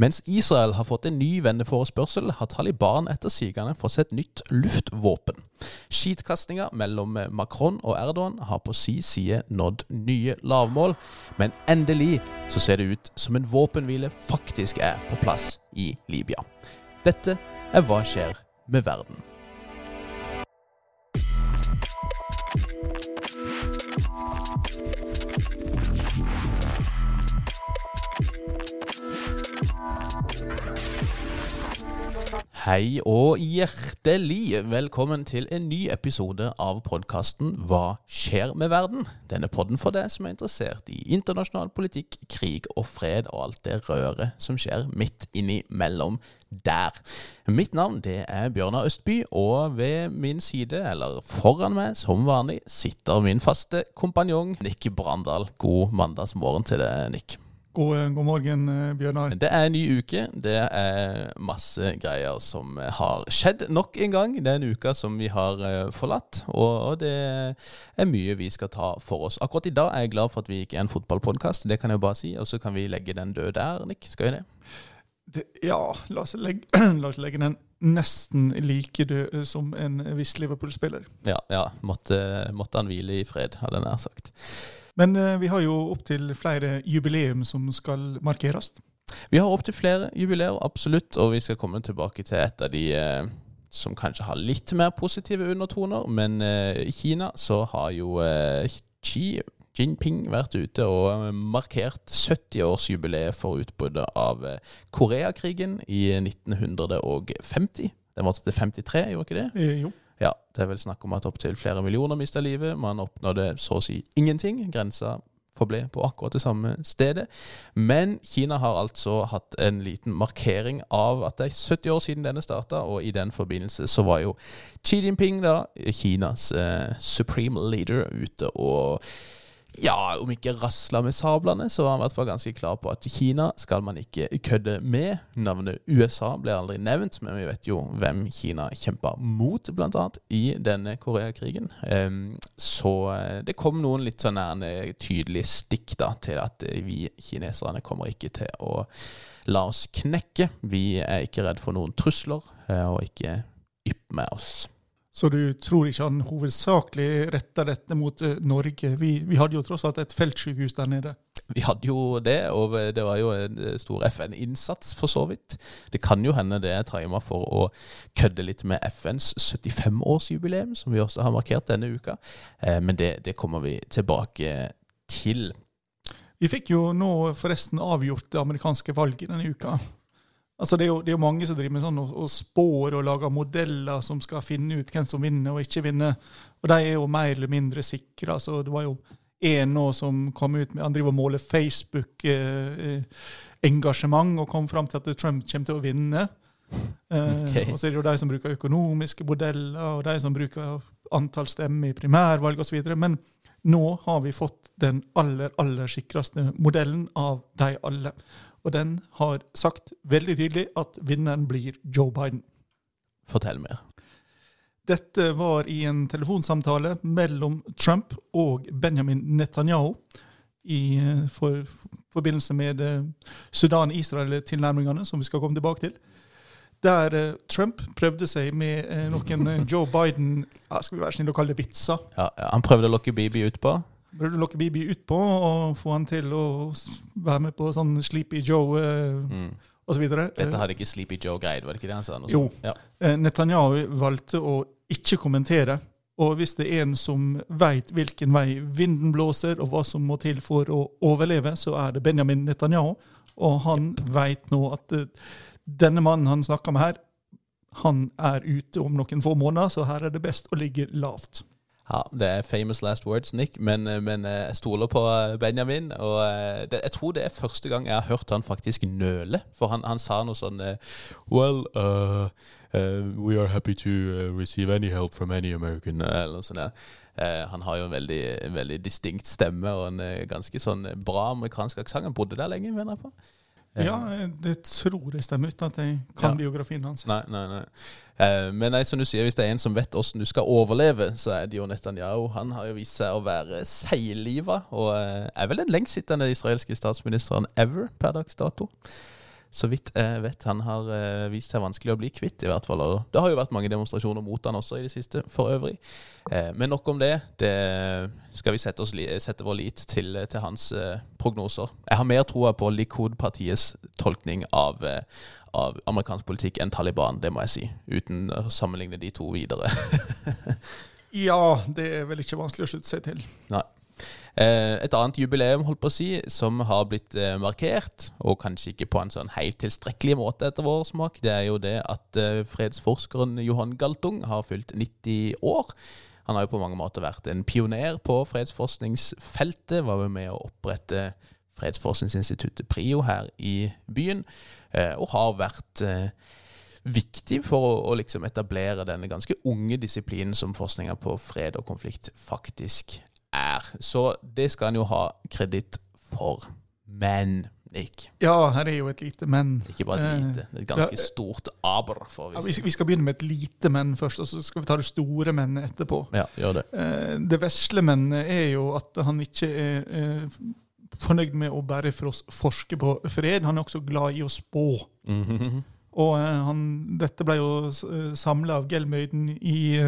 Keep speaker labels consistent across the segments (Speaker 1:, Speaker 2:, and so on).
Speaker 1: Mens Israel har fått en ny venneforespørsel, har Taliban etter sigende fått seg et nytt luftvåpen. Skitkastinga mellom Macron og Erdogan har på si side nådd nye lavmål, men endelig så ser det ut som en våpenhvile faktisk er på plass i Libya. Dette er Hva skjer med verden? Hei og hjertelig velkommen til en ny episode av podkasten Hva skjer med verden? Denne podden for deg som er interessert i internasjonal politikk, krig og fred og alt det røret som skjer midt innimellom der. Mitt navn det er Bjørnar Østby, og ved min side, eller foran meg som vanlig, sitter min faste kompanjong Nick Brandal. God mandagsmorgen til deg, Nick.
Speaker 2: God, eh, god, morgen, eh, Bjørnar.
Speaker 1: Det er en ny uke. Det er masse greier som har skjedd nok en gang. Det er en uke som vi har eh, forlatt, og det er mye vi skal ta for oss. Akkurat i dag er jeg glad for at vi ikke er en fotballpodkast, det kan jeg bare si. Og så kan vi legge den død der, Nick. Skal vi det?
Speaker 2: det ja, la oss, legge, la oss legge den nesten like død som en viss Liverpool-spiller.
Speaker 1: Ja, ja. Måtte, måtte han hvile i fred, hadde jeg nær sagt.
Speaker 2: Men eh, vi har jo opptil flere jubileum som skal markeres.
Speaker 1: Vi har opptil flere jubileer, absolutt, og vi skal komme tilbake til et av de eh, som kanskje har litt mer positive undertoner. Men eh, i Kina så har jo eh, Xi Jinping vært ute og markert 70-årsjubileet for utbruddet av Koreakrigen i 1950. Den var til 53, gjorde ikke det?
Speaker 2: Jo.
Speaker 1: Ja, det er vel snakk om at opptil flere millioner mista livet. Man oppnådde så å si ingenting. Grensa forble på akkurat det samme stedet. Men Kina har altså hatt en liten markering av at det er 70 år siden denne starta, og i den forbindelse så var jo Xi Jinping, da, Kinas eh, supreme leader, ute og ja, om ikke rasla med sablene, så var han i hvert fall ganske klar på at Kina skal man ikke kødde med. Navnet USA ble aldri nevnt, men vi vet jo hvem Kina kjempa mot, bl.a. i denne Koreakrigen. Så eh, det kom noen litt sånn tydelige stikk da, til at vi kineserne kommer ikke til å la oss knekke. Vi er ikke redd for noen trusler, eh, og ikke ypp med oss.
Speaker 2: Så du tror ikke han hovedsakelig retter dette mot uh, Norge? Vi, vi, hadde jo tross alt et feltsykehus der nede.
Speaker 1: Vi hadde jo det, og det var jo en eh, stor FN-innsats, for så vidt. Det kan jo hende det er tima for å kødde litt med FNs 75-årsjubileum, som vi også har markert denne uka. Eh, men det, det kommer vi tilbake til.
Speaker 2: Vi fikk jo nå forresten avgjort det amerikanske valget denne uka. Altså det, er jo, det er jo mange som driver med sånn og, og spår og lager modeller som skal finne ut hvem som vinner og ikke vinner. Og de er jo mer eller mindre sikre. Altså, det var jo en nå som kom ut med Han driver og måler Facebook-engasjement eh, og kom fram til at Trump kommer til å vinne. Eh, okay. Og så er det jo de som bruker økonomiske modeller, og de som bruker antall stemmer i primærvalg osv. Men nå har vi fått den aller, aller sikreste modellen av de alle. Og den har sagt veldig tydelig at vinneren blir Joe Biden.
Speaker 1: Fortell mer.
Speaker 2: Dette var i en telefonsamtale mellom Trump og Benjamin Netanyahu i eh, for, forbindelse med eh, Sudan-Israel-tilnærmingene, som vi skal komme tilbake til. Der uh, Trump prøvde seg med uh, noen Joe Biden ja, skal vi være snill å kalle det vitser.
Speaker 1: Ja, ja, Han prøvde å lokke Bibi ut på?
Speaker 2: Burde du lokke Bibi utpå og få han til å være med på sånn Sleepy Joe eh, mm. osv.
Speaker 1: Dette hadde ikke Sleepy Joe greid, var det ikke det han sa?
Speaker 2: Jo. Ja. Eh, Netanyahu valgte å ikke kommentere. Og hvis det er en som veit hvilken vei vinden blåser, og hva som må til for å overleve, så er det Benjamin Netanyahu. Og han yep. veit nå at uh, denne mannen han snakker med her, han er ute om noen få måneder, så her er det best å ligge lavt.
Speaker 1: Ja, det er famous last words, Nick, men, eh, men eh, jeg stoler på eh, Benjamin. Og det, jeg tror det er første gang jeg har hørt han faktisk nøle. For han, han sa noe sånn Well, uh, uh, we are happy to receive any help from any American. Eller noe sånt. Uh, han har jo en veldig, veldig distinkt stemme og en ganske sånn bra amerikansk aksent. Han bodde der lenge, mener jeg på.
Speaker 2: Ja, det tror jeg stemmer, uten at jeg kan ja. biografien hans.
Speaker 1: Nei, nei, nei. Eh, men nei, som du sier, hvis det er en som vet hvordan du skal overleve, så er det jo Netanyahu. Han har jo vist seg å være seigliva, og eh, er vel den lengstsittende israelske statsministeren ever per dags dato. Så vidt jeg vet. Han har eh, vist seg vanskelig å bli kvitt, i hvert fall. Det har jo vært mange demonstrasjoner mot han også i det siste, for øvrig. Eh, men nok om det. Det skal vi sette, oss, sette vår lit til, til hans eh, prognoser. Jeg har mer troa på Likud-partiets tolkning av, av amerikansk politikk enn Taliban, det må jeg si. Uten å sammenligne de to videre.
Speaker 2: Ja, det er vel ikke vanskelig å slutte seg til.
Speaker 1: Nei. Eh, et annet jubileum holdt på å si, som har blitt eh, markert, og kanskje ikke på en sånn helt tilstrekkelig måte etter vår smak, det er jo det at eh, fredsforskeren Johan Galtung har fylt 90 år. Han har jo på mange måter vært en pioner på fredsforskningsfeltet, var med å opprette Fredsforskningsinstituttet PRIO her i byen, og har vært viktig for å, å liksom etablere denne ganske unge disiplinen som forskninga på fred og konflikt faktisk er. Så det skal han jo ha kreditt for. Men, Nick,
Speaker 2: Ja, her er jo et lite men.
Speaker 1: ikke bare et
Speaker 2: Eh,
Speaker 1: lite, det er et ganske
Speaker 2: ja,
Speaker 1: stort aber,
Speaker 2: Ja,
Speaker 1: vi
Speaker 2: skal begynne med et lite men først, og så skal vi ta det store men etterpå.
Speaker 1: Ja, gjør det.
Speaker 2: Eh, Det vesle mennet er jo at han ikke er eh, fornøyd med å bare forske på fred, han er også glad i å spå.
Speaker 1: Mhm.
Speaker 2: Og eh, han, dette ble jo samla av Gelmøyden i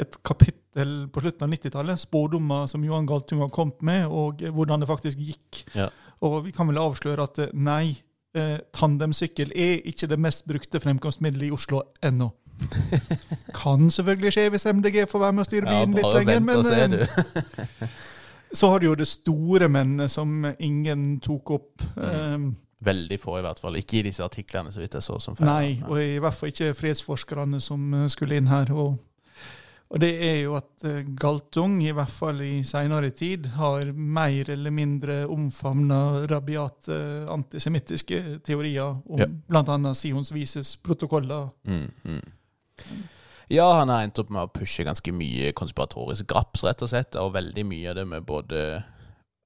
Speaker 2: et kapittel på slutten av 90-tallet. Spådommer som Johan Galtung har kommet med, og eh, hvordan det faktisk gikk.
Speaker 1: Ja.
Speaker 2: Og vi kan vel avsløre at eh, nei, eh, tandemsykkel er ikke det mest brukte fremkomstmiddelet i Oslo ennå. Kan selvfølgelig skje hvis MDG får være med å styre
Speaker 1: Ja,
Speaker 2: litt lenger, men eh, så har du jo det store mennet som ingen tok opp.
Speaker 1: Mm.
Speaker 2: Eh,
Speaker 1: Veldig få, i hvert fall. Ikke i disse artiklene, så vidt jeg så. som feil.
Speaker 2: Nei, og i hvert fall ikke fredsforskerne som skulle inn her. Og, og det er jo at eh, Galtung, i hvert fall i seinere tid, har mer eller mindre omfavna rabiate antisemittiske teorier om
Speaker 1: Ja.
Speaker 2: bl.a. Sions vises protokoller.
Speaker 1: Mm, mm. Ja, han har endt opp med å pushe ganske mye konspiratorisk graps, rett og slett, og veldig mye av det med både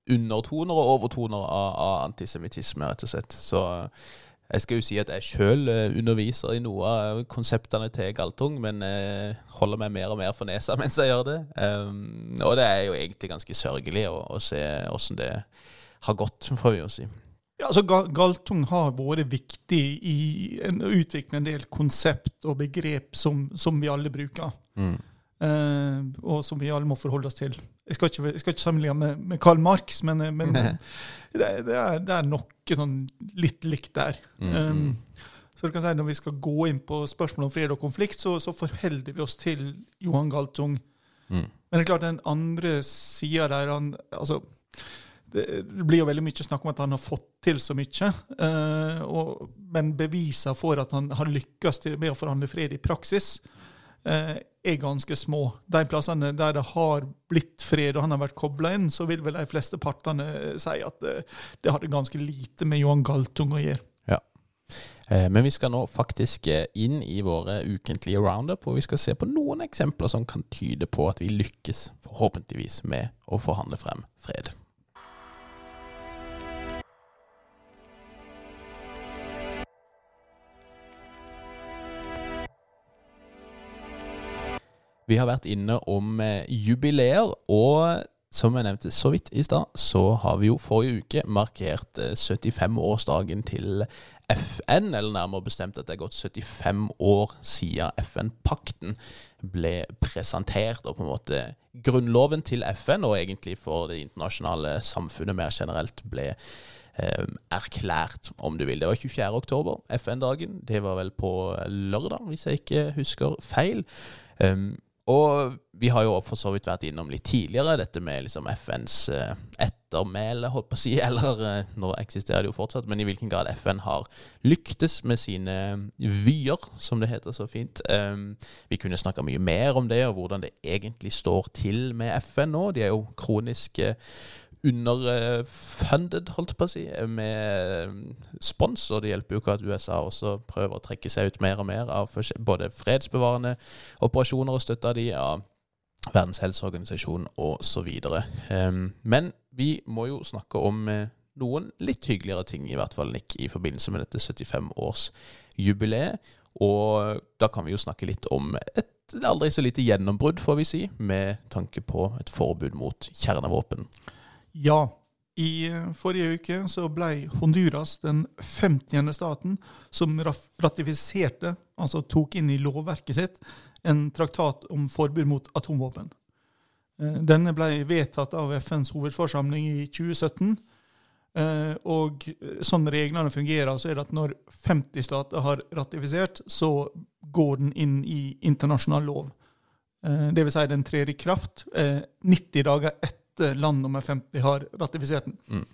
Speaker 1: undertoner og overtoner av, av antisemittisme, rett og slett. Så jeg skal jo si at jeg sjøl underviser i noe av konseptene til Galtung, men jeg holder meg mer og mer for nesa mens jeg gjør det. Um, og det er jo egentlig ganske sørgelig å, å se åssen det har gått, får vi jo si.
Speaker 2: Ja, altså Galtung har vært viktig i å utvikle en del konsept og begrep som, som vi alle bruker.
Speaker 1: Mm.
Speaker 2: Eh, og som vi alle må forholde oss til. Jeg skal ikke, jeg skal ikke sammenligne med, med Karl Marx, men, eh, men det, det, er, det er noe sånn litt likt der.
Speaker 1: Mm,
Speaker 2: Um, så du kan si Når vi skal gå inn på spørsmål om fred og konflikt, så, så forholder vi oss til Johan Galtung.
Speaker 1: mm.
Speaker 2: Men det er klart den andre sida der han, altså, det det blir jo veldig mye snakk om at han har fått til så mye. Uh, og, men bevisene for at han har lykkes med å forhandle fred i praksis, er ganske små. De plassene der det har blitt fred og han har vært kobla inn, så vil vel de fleste partene si at eh, det hadde ganske lite med Johan Galtung å gjøre.
Speaker 1: Ja. Men vi skal nå faktisk eh, inn i våre ukentlige roundup, og vi skal se på noen eksempler som kan tyde på at vi lykkes, forhåpentligvis, med å forhandle frem fred. Vi har vært inne om eh, jubileer, og som jeg nevnte så vidt i stad, så har vi jo forrige uke markert eh, 75-årsdagen til FN, eller nærmere bestemt at det er gått 75 år siden FN-pakten ble presentert, og på en måte grunnloven til FN, og egentlig for det internasjonale samfunnet mer generelt, ble eh, erklært, om du vil. Det var 24. oktober, FN-dagen. Det var vel på lørdag, hvis jeg ikke husker feil. Um, og vi har jo for så vidt vært innom litt tidligere dette med liksom FNs eh, ettermæle, holdt på å si. Eller eh, nå eksisterer det jo fortsatt, men i hvilken grad FN har lyktes med sine vyer, som det heter så fint. Um, vi kunne snakka mye mer om det, og hvordan det egentlig står til med FN nå. De er jo kronisk eh, underfunded, holdt jeg på å si, med eh, spons. Og det hjelper jo ikke at USA også prøver å trekke seg ut mer og mer av både fredsbevarende operasjoner og støtte av de av Verdens helseorganisasjon osv. Um, men vi må jo snakke om eh, noen litt hyggeligere ting, i hvert fall, Nick, i forbindelse med dette 75-årsjubileet. Og da kan vi jo snakke litt om et aldri så lite gjennombrudd, får vi si, med tanke på et forbud mot kjernevåpen.
Speaker 2: Ja, I eh, forrige uke så ble Honduras den 50. staten som ratifiserte, altså tok inn i lovverket sitt, en traktat om forbud mot atomvåpen. Eh, Denne ble vedtatt av FNs hovedforsamling i 2017. Eh, Og sånn reglene fungerer, så er det at når 50 stater har ratifisert, så går den inn i internasjonal lov. Dvs. Si den trer i kraft eh, 90 dager etter land nummer 50 har ratifisert den.
Speaker 1: Mm.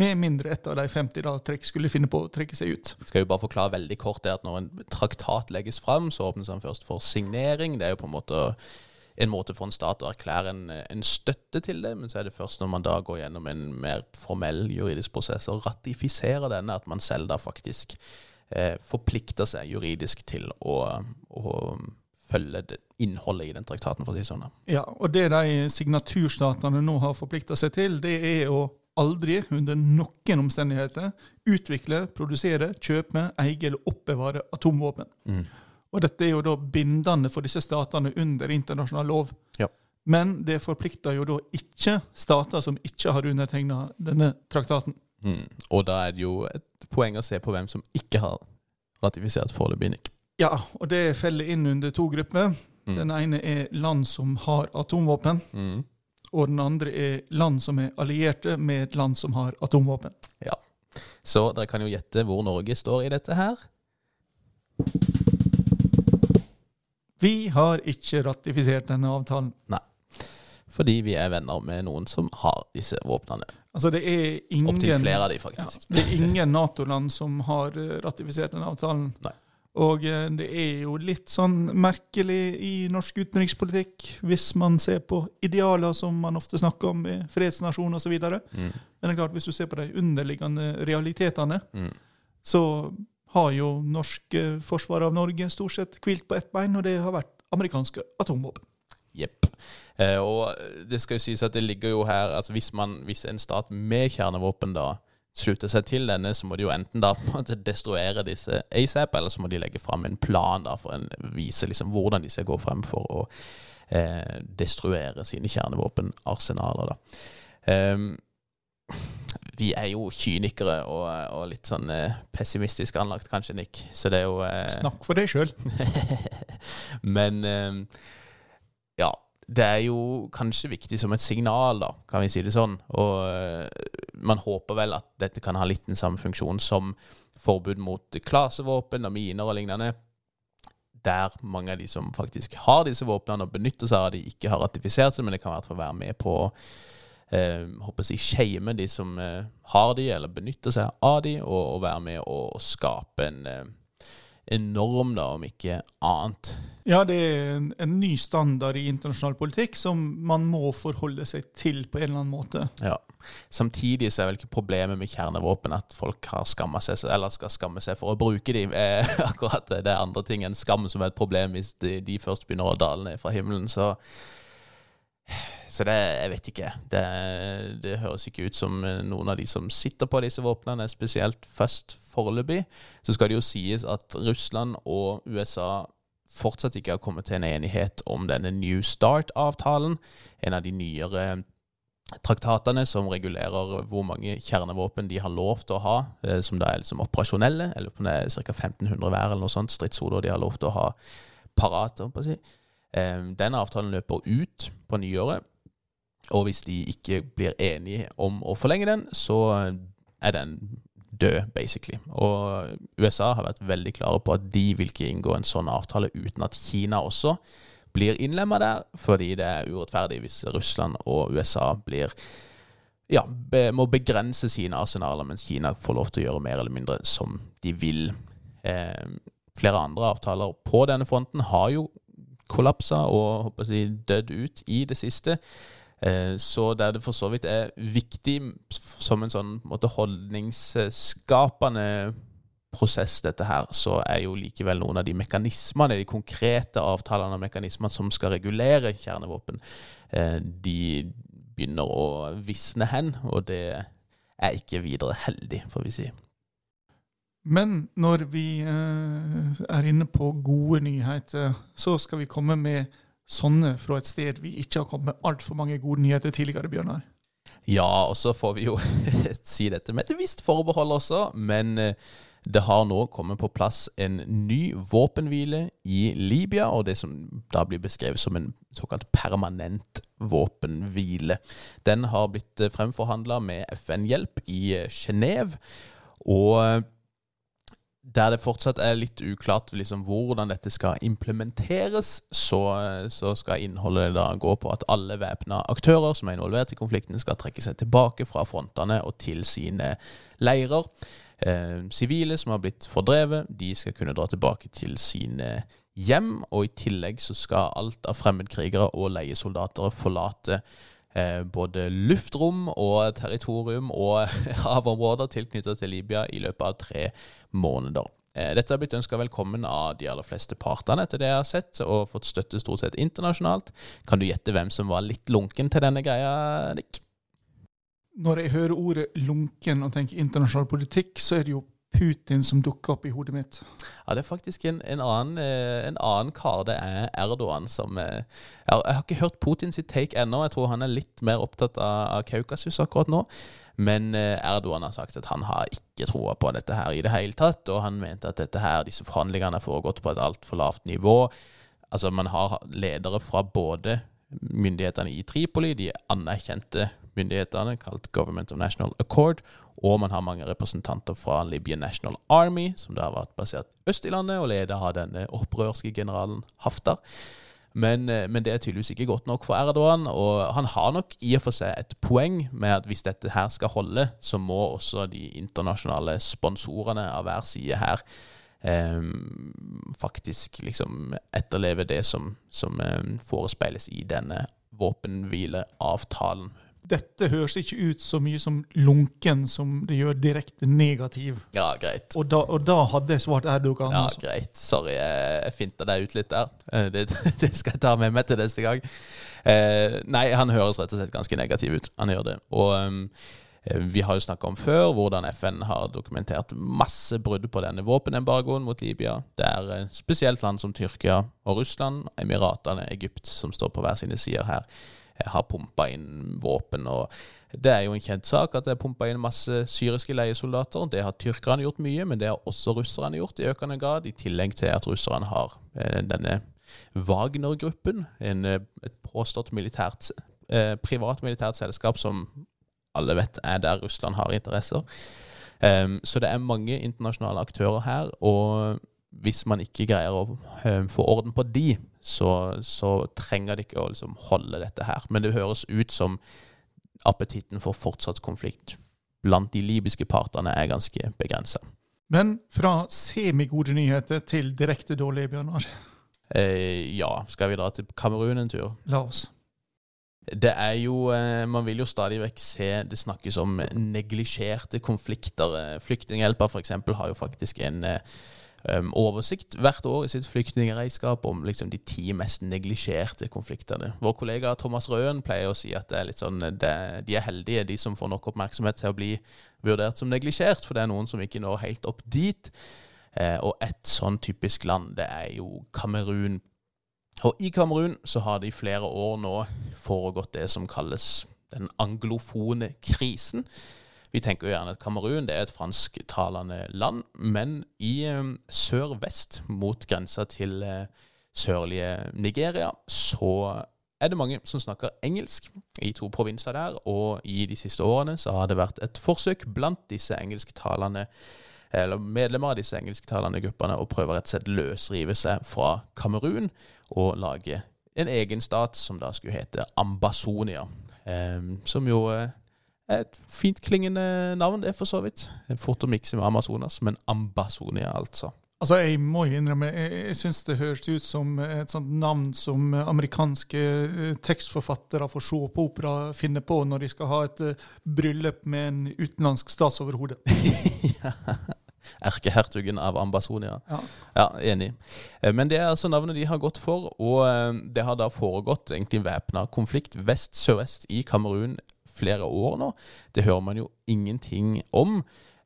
Speaker 2: Med mindre et av de 50 da trekk skulle finne på å trekke seg ut.
Speaker 1: Skal jo bare forklare veldig kort det at når en traktat legges fram, så åpnes den først for signering. Det er jo på en måte en måte for en stat å erklære en, en støtte til det, men så er det først når man da går gjennom en mer formell juridisk prosess og ratifiserer denne, at man selv da faktisk eh, forplikter seg juridisk til å, å følge det innholdet i den traktaten, for å si sånn.
Speaker 2: Ja, og det de signaturstatene nå har forplikta seg til, det er å aldri, under noen omstendigheter, utvikle, produsere, kjøpe, eie eller oppbevare atomvåpen. Og dette er jo da bindende for disse statene under internasjonal lov.
Speaker 1: Ja.
Speaker 2: Men det forplikter jo da ikke stater som ikke har undertegna denne traktaten.
Speaker 1: Mm. Og da er det jo et poeng å se på hvem som ikke har ratifisert foreløpig, Nick.
Speaker 2: Ja, og det feller inn under to grupper.
Speaker 1: Mm.
Speaker 2: Den ene er land som har atomvåpen,
Speaker 1: Mm.
Speaker 2: og den andre er land som er allierte med et land som har atomvåpen.
Speaker 1: Ja. Så dere kan jo gjette hvor Norge står i dette her.
Speaker 2: Vi har ikke ratifisert denne avtalen. Nei.
Speaker 1: Fordi vi er venner med noen som har disse våpnene.
Speaker 2: Altså, det er ingen
Speaker 1: Opptil flere av de,
Speaker 2: Ja, det er ingen Nato-land som har eh, ratifisert denne avtalen.
Speaker 1: Nei.
Speaker 2: Og eh, det er jo litt sånn merkelig i norsk utenrikspolitikk, hvis man ser på idealer som man ofte snakker om, i fredsnasjon osv. Men
Speaker 1: Mm.
Speaker 2: det er klart, hvis du ser på de underliggende realitetene,
Speaker 1: Mm.
Speaker 2: så har jo norsk eh, forsvar av Norge stort sett hvilt på ett bein, og det har vært amerikanske atomvåpen.
Speaker 1: Jepp. Eh, og det skal jo sies at det ligger jo her altså hvis, man, hvis en stat med kjernevåpen da slutter seg til denne, så må de jo enten da på en måte destruere disse ASAP, eller så må de legge fram en plan da for å vise liksom hvordan de skal gå frem for å eh, destruere sine kjernevåpenarsenaler. da. Um, vi er jo kynikere og, og litt sånn eh, pessimistisk anlagt, kanskje, Nick. Så det er jo eh,
Speaker 2: Snakk for deg sjøl.
Speaker 1: Men eh, ja, det er jo kanskje viktig som et signal, da, kan vi si det sånn. Og eh, man håper vel at dette kan ha litt den samme funksjonen som forbud mot klasevåpen og miner og lignende. Der mange av de som faktisk har disse våpnene og benytter seg av de, ikke har ratifisert seg, men det kan i hvert fall være med på eh, håper jeg, shame de som eh, har de, eller benytter seg av de, og, og være med å skape en, eh, en norm, da, om ikke annet.
Speaker 2: Ja, det er en, en ny standard i internasjonal politikk som man må forholde seg til på en eller annen måte.
Speaker 1: Ja. Samtidig så er vel ikke problemet med kjernevåpen at folk har skamma seg, eller skal skamme seg for å bruke dem. Eh, akkurat det. er andre ting enn skam som er et problem hvis de, de først begynner å dale ned fra himmelen. Så, så det Jeg vet ikke. Det, det høres ikke ut som noen av de som sitter på disse våpnene, er spesielt først foreløpig. Så skal det jo sies at Russland og USA fortsatt ikke har kommet til en enighet om denne New Start-avtalen. En av de nyere traktatene som regulerer hvor mange kjernevåpen de har lov til å ha, eh, som da er liksom operasjonelle. Eller om det er ca. 1500 hver eller noe sånt stridshoder de har lov til å ha parat. si. Eh, Den avtalen løper ut på nyåret. Og hvis de ikke blir enige om å forlenge den, så er den død, basically. Og USA har vært veldig klare på at de vil ikke inngå en sånn avtale uten at Kina også blir innlemma der, fordi det er urettferdig hvis Russland og USA blir ja, be, må begrense sine arsenaler, mens Kina får lov til å gjøre mer eller mindre som de vil. Eh, flere andre avtaler på denne fronten har jo kollapsa og håper jeg, dødd ut i det siste. Eh, Så der det for så vidt er viktig som en sånn måte, holdningsskapende prosess, dette her, så er jo likevel noen av de mekanismene, de konkrete avtalene og mekanismene som skal regulere kjernevåpen, eh, de begynner å visne hen, og det er ikke videre heldig, får vi si.
Speaker 2: Men når vi eh, er inne på gode nyheter, så skal vi komme med sånne fra et sted vi ikke har kommet med altfor mange gode nyheter tidligere, Bjørnar.
Speaker 1: Ja, og så får vi jo si dette med et visst forbehold også, men eh, det har nå kommet på plass en ny våpenhvile i Libya, og det som da blir beskrevet som en såkalt permanent våpenhvile. Den har blitt eh, fremforhandla med FN-hjelp i eh, Genéve, og der det fortsatt er litt uklart liksom, hvordan dette skal implementeres, så, så, skal innholdet da gå på at alle væpna aktører som er involvert i konflikten, skal trekke seg tilbake fra frontene og til sine leirer. Eh, sivile som har blitt fordrevet, de skal kunne dra tilbake til sine hjem. Og i tillegg så skal alt av fremmedkrigere og leiesoldater forlate Eh, både luftrom og territorium og havområder tilknyttet til Libya i løpet av tre måneder. Eh, dette har blitt ønska velkommen av de aller fleste partene, etter det jeg har sett, og fått støtte stort sett internasjonalt. Kan du gjette hvem som var litt lunken til denne greia, Nick?
Speaker 2: Når jeg hører ordet lunken og tenker internasjonal politikk, så er det jo Putin som dukker opp i hodet mitt.
Speaker 1: Ja, det er faktisk en, en, annen, eh, en annen, kar. Det er Erdogan som eh, Jeg jeg har ikke hørt Putin sitt take ennå. Jeg tror han er litt mer opptatt av, av Kaukasus akkurat nå. Men eh, Erdogan har sagt at han har ikke troa på dette her i det hele tatt. Og han mente at dette her, disse forhandlingene har foregått på et altfor lavt nivå. Altså, man har ledere fra både myndighetene i Tripoli, de anerkjente myndighetene, kalt Government of National Accord, og man har mange representanter fra Libyan National Army, som da har vært basert øst i landet, og leder av denne opprørske generalen Haftar. Men, eh, men, det er tydeligvis ikke godt nok for Erdogan. Og han har nok i og for seg et poeng med at hvis dette her skal holde, så må også de internasjonale sponsorene av hver side her eh, faktisk liksom etterleve det som, som eh, forespeiles i denne våpenhvileavtalen
Speaker 2: dette høres ikke ut så mye som lunken som det gjør direkte negativ.
Speaker 1: Ja, greit.
Speaker 2: Og da, og da hadde jeg svart Erdogan.
Speaker 1: Ja, altså. greit. Sorry, jeg finta deg ut litt der. Eh, det, det, skal jeg ta med meg til neste gang. Eh, nei, han høres rett og slett ganske negativ ut. Han gjør det. Og um, vi har jo snakka om før hvordan FN har dokumentert masse brudd på denne våpenembargoen mot Libya. Det er spesielt land som Tyrkia og Russland, Emiratene, Egypt som står på hver sine sider her har pumpa inn våpen. og Det er jo en kjent sak at det er pumpa inn masse syriske leiesoldater. Det har tyrkerne gjort mye, men det har også russerne gjort i økende grad. I tillegg til at russerne har eh, denne Wagner-gruppen, eh, et påstått militært, eh, privat militært selskap som alle vet er der Russland har interesser. Um, så det er mange internasjonale aktører her, og hvis man ikke greier å få orden på de, så, så trenger de ikke å liksom holde dette her. Men det høres ut som appetitten for fortsatt konflikt blant de libyske partene er ganske begrensa.
Speaker 2: Men fra semigode nyheter til direkte dårlige, Bjørnar?
Speaker 1: Eh, ja. Skal vi dra til Kamerun en tur?
Speaker 2: La oss.
Speaker 1: Det er jo eh, Man vil jo stadig vekk se det snakkes om neglisjerte konflikter. Eh, Flyktninghjelpa f.eks. har jo faktisk en eh, um, oversikt hvert år i sitt flyktningregnskap om liksom, de ti mest neglisjerte konfliktene. Vår kollega Thomas Røen pleier å si at det er litt sånn, det, de er heldige, de som får nok oppmerksomhet til å bli vurdert som neglisjert, for det er noen som ikke når helt opp dit. Eh, og et sånn typisk land, det er jo Kamerun. Og i Kamerun så har det i flere år nå foregått det som kalles den anglofone krisen. Vi tenker jo gjerne at Kamerun det er et fransktalende land, men i um, sør-vest, mot grensa til uh, sørlige Nigeria, så er det mange som snakker engelsk i to provinser der, og i de siste årene så har det vært et forsøk blant disse engelsktalende eller medlemmer av disse engelsktalende gruppene å prøve rett og slett løsrive seg fra Kamerun og lage en egen stat som da skulle hete Ambasonia. Um, som jo uh, et fint klingende navn, det, for så vidt. Å mikse med Amazonas, men Ambazonia, altså.
Speaker 2: Altså, Jeg må innrømme, jeg, jeg syns det høres ut som et sånt navn som amerikanske eh, tekstforfattere får se på opera finne på når de skal ha et uh, bryllup med en utenlandsk statsoverhode.
Speaker 1: ja. Erkehertugen av Ambazonia.
Speaker 2: Ja.
Speaker 1: ja. Enig. Eh, men det er altså navnet de har gått for, og det har da foregått egentlig væpna konflikt vest-sørvest i Kamerun flere år nå. Det hører man jo ingenting om.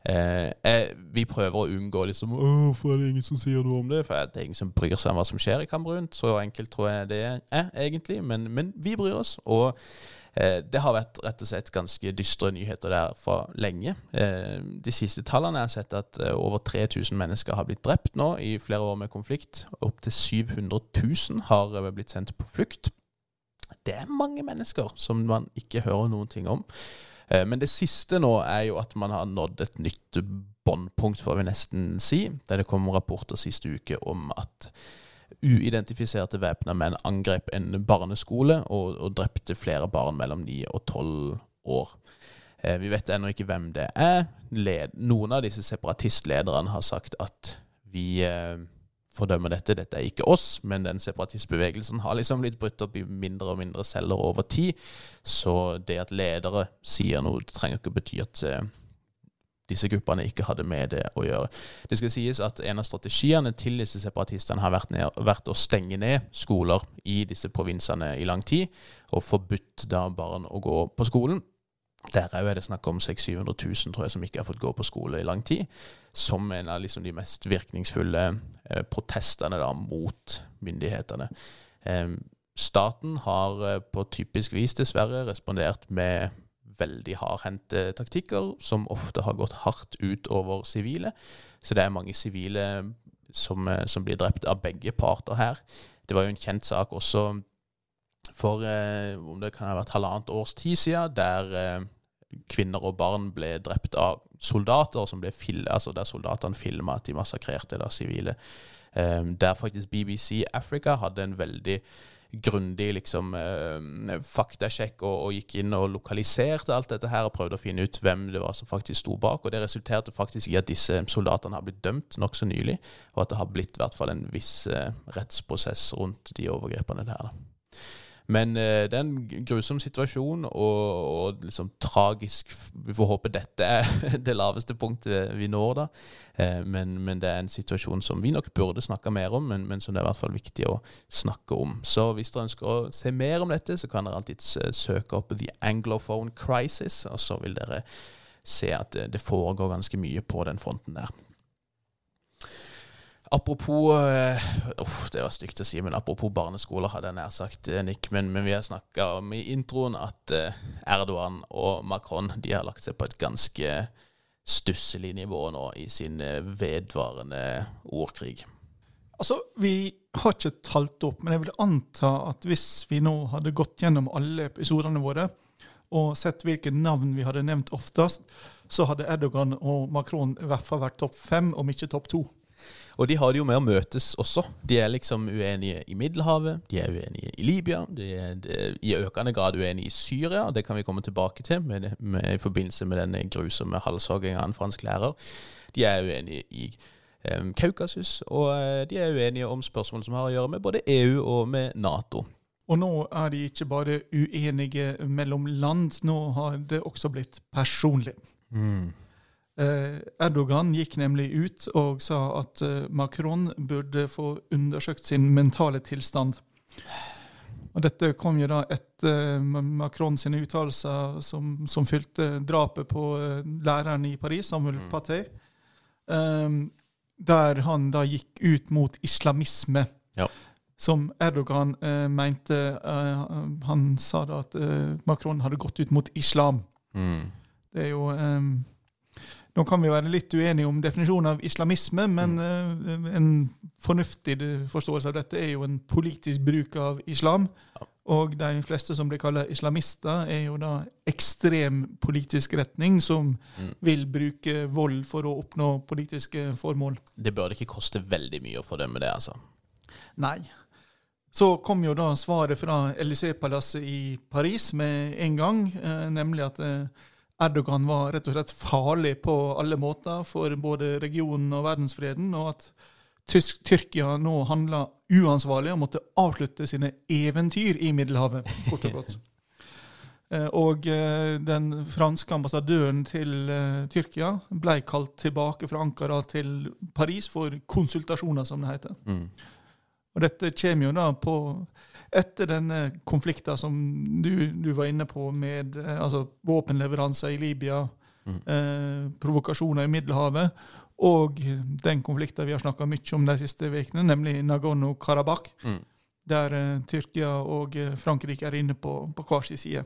Speaker 1: Eh, eh, vi prøver å unngå liksom Hvorfor er det ingen som sier noe om det? For det er ingen som bryr seg om hva som skjer i Kamerun. Så enkelt tror jeg det er, egentlig. Men, men vi bryr oss. Og Eh, det har vært rett og slett ganske dystre nyheter der for lenge. Eh, de siste tallene har sett at eh, over 3000 mennesker har blitt drept nå i flere år med konflikt. Opptil 700 000 har blitt sendt på flukt. Det er mange mennesker som man ikke hører noen ting om. Men det siste nå er jo at man har nådd et nytt båndpunkt, får vi nesten si. Der det kom rapporter siste uke om at uidentifiserte væpna menn angrep en barneskole og, og, drepte flere barn mellom 9 og 12 år. Eh, vi vet ennå ikke hvem det er. Noen av disse separatistlederne har sagt at vi eh, fordømmer dette, dette er ikke oss, men den separatistbevegelsen har liksom blitt brutt opp i mindre og mindre celler over tid. Så det at ledere sier noe, det trenger ikke bety at eh, disse gruppene ikke hadde med det å gjøre. Det skal sies at En av strategiene til disse separatistene har vært, ned, vært å stenge ned skoler i disse provinsene i lang tid, og forbudt da barn å gå på skolen. Der er det snakk om 600 000 tror jeg, som ikke har fått gå på skole i lang tid. Som en av liksom de mest virkningsfulle eh, protestene da, mot myndighetene. Eh, staten har eh, på typisk vis dessverre respondert med veldig hardhendte taktikker, som ofte har gått hardt ut over sivile. Så det er mange sivile som, eh, som, blir drept av begge parter her. Det var jo en kjent sak også for eh, om det kan ha vært halvannet års tid siden, der eh, kvinner og barn ble drept av soldater, fil altså der soldatene filma at de massakrerte da sivile. Um, der faktisk BBC Africa hadde en veldig grundig liksom, uh, faktasjekk og, og, gikk inn og lokaliserte alt dette her og prøvde å finne ut hvem det var som faktisk sto bak. Og det resulterte faktisk i at disse soldatene har blitt dømt nokså nylig, og at det har blitt i hvert fall en viss uh, rettsprosess rundt de overgrepene der. Da. Men eh, det er en grusom situasjon og, og liksom tragisk. Vi får håpe dette er det laveste punktet vi når, da. Eh, men, men, det er en situasjon som vi nok burde snakke mer om, men, men, som det er i hvert fall viktig å snakke om. Så hvis dere ønsker å se mer om dette, så kan dere alltid søke opp The Anglophone Crisis, og så vil dere se at det, det foregår ganske mye på den fronten der. Apropos uh, Det var stygt å si, men apropos barneskoler, hadde jeg nær sagt, eh, Nick. Men, men vi har snakka om i introen at uh, Erdogan og Macron de har lagt seg på et ganske stusslig nivå nå i sin vedvarende ordkrig.
Speaker 2: Altså, Vi har ikke talt opp, men jeg vil anta at hvis vi nå hadde gått gjennom alle episodene våre og sett hvilke navn vi hadde nevnt oftest, så hadde Erdogan og Macron i hvert fall vært topp fem, om ikke topp to.
Speaker 1: Og de har det jo med å møtes også. De er liksom uenige i Middelhavet, de er uenige i Libya, de er, de er i økende grad uenige i Syria. Det kan vi komme tilbake til med, med, i forbindelse med den grusomme halshogginga av en fransk lærer. De er uenige i um, Kaukasus, og uh, de er uenige om spørsmål som har å gjøre med både EU og med Nato.
Speaker 2: Og nå er de ikke bare uenige mellom land, nå har det også blitt personlig. Mm. Eh, Erdogan gikk nemlig ut og sa at eh, Macron burde få undersøkt sin mentale tilstand. Og Dette kom jo da etter Macron sine uttalelser som, som fylte drapet på eh, læreren i Paris, Samuel mm. Paté, der han da gikk ut mot islamisme. Ja. Som Erdogan mente Han sa da at Macron hadde gått ut mot islam. Mm. Det er jo nå kan vi være litt uenige om definisjonen av islamisme, men mm. en fornuftig forståelse av dette er jo en politisk bruk av islam. Ja. Og de fleste som blir kalt islamister, er jo da ekstrem politisk retning som mm. vil bruke vold for å oppnå politiske formål.
Speaker 1: Det bør ikke koste veldig mye å fordømme det, altså?
Speaker 2: Nei. Så kom jo da svaret fra Élysée-palasset i Paris med en gang, eh, nemlig at eh, Erdogan var rett og slett farlig på alle måter for både regionen og verdensfreden, og at Tysk Tyrkia nå handla uansvarlig og måtte avslutte sine eventyr i Middelhavet, kort og godt. Eh, og eh, den franske ambassadøren til eh, Tyrkia ble kalt tilbake fra Ankara til Paris for konsultasjoner, som det heter. Mm. Og dette kommer jo da på etter denne konflikten som du, du, var inne på, med eh, altså, våpenleveranser i Libya, mm. eh, provokasjoner i Middelhavet, og den konflikten vi har snakka mye om de siste ukene, nemlig Nagorno-Karabakh, mm. der eh, Tyrkia og eh, Frankrike er inne på, på hver sin side.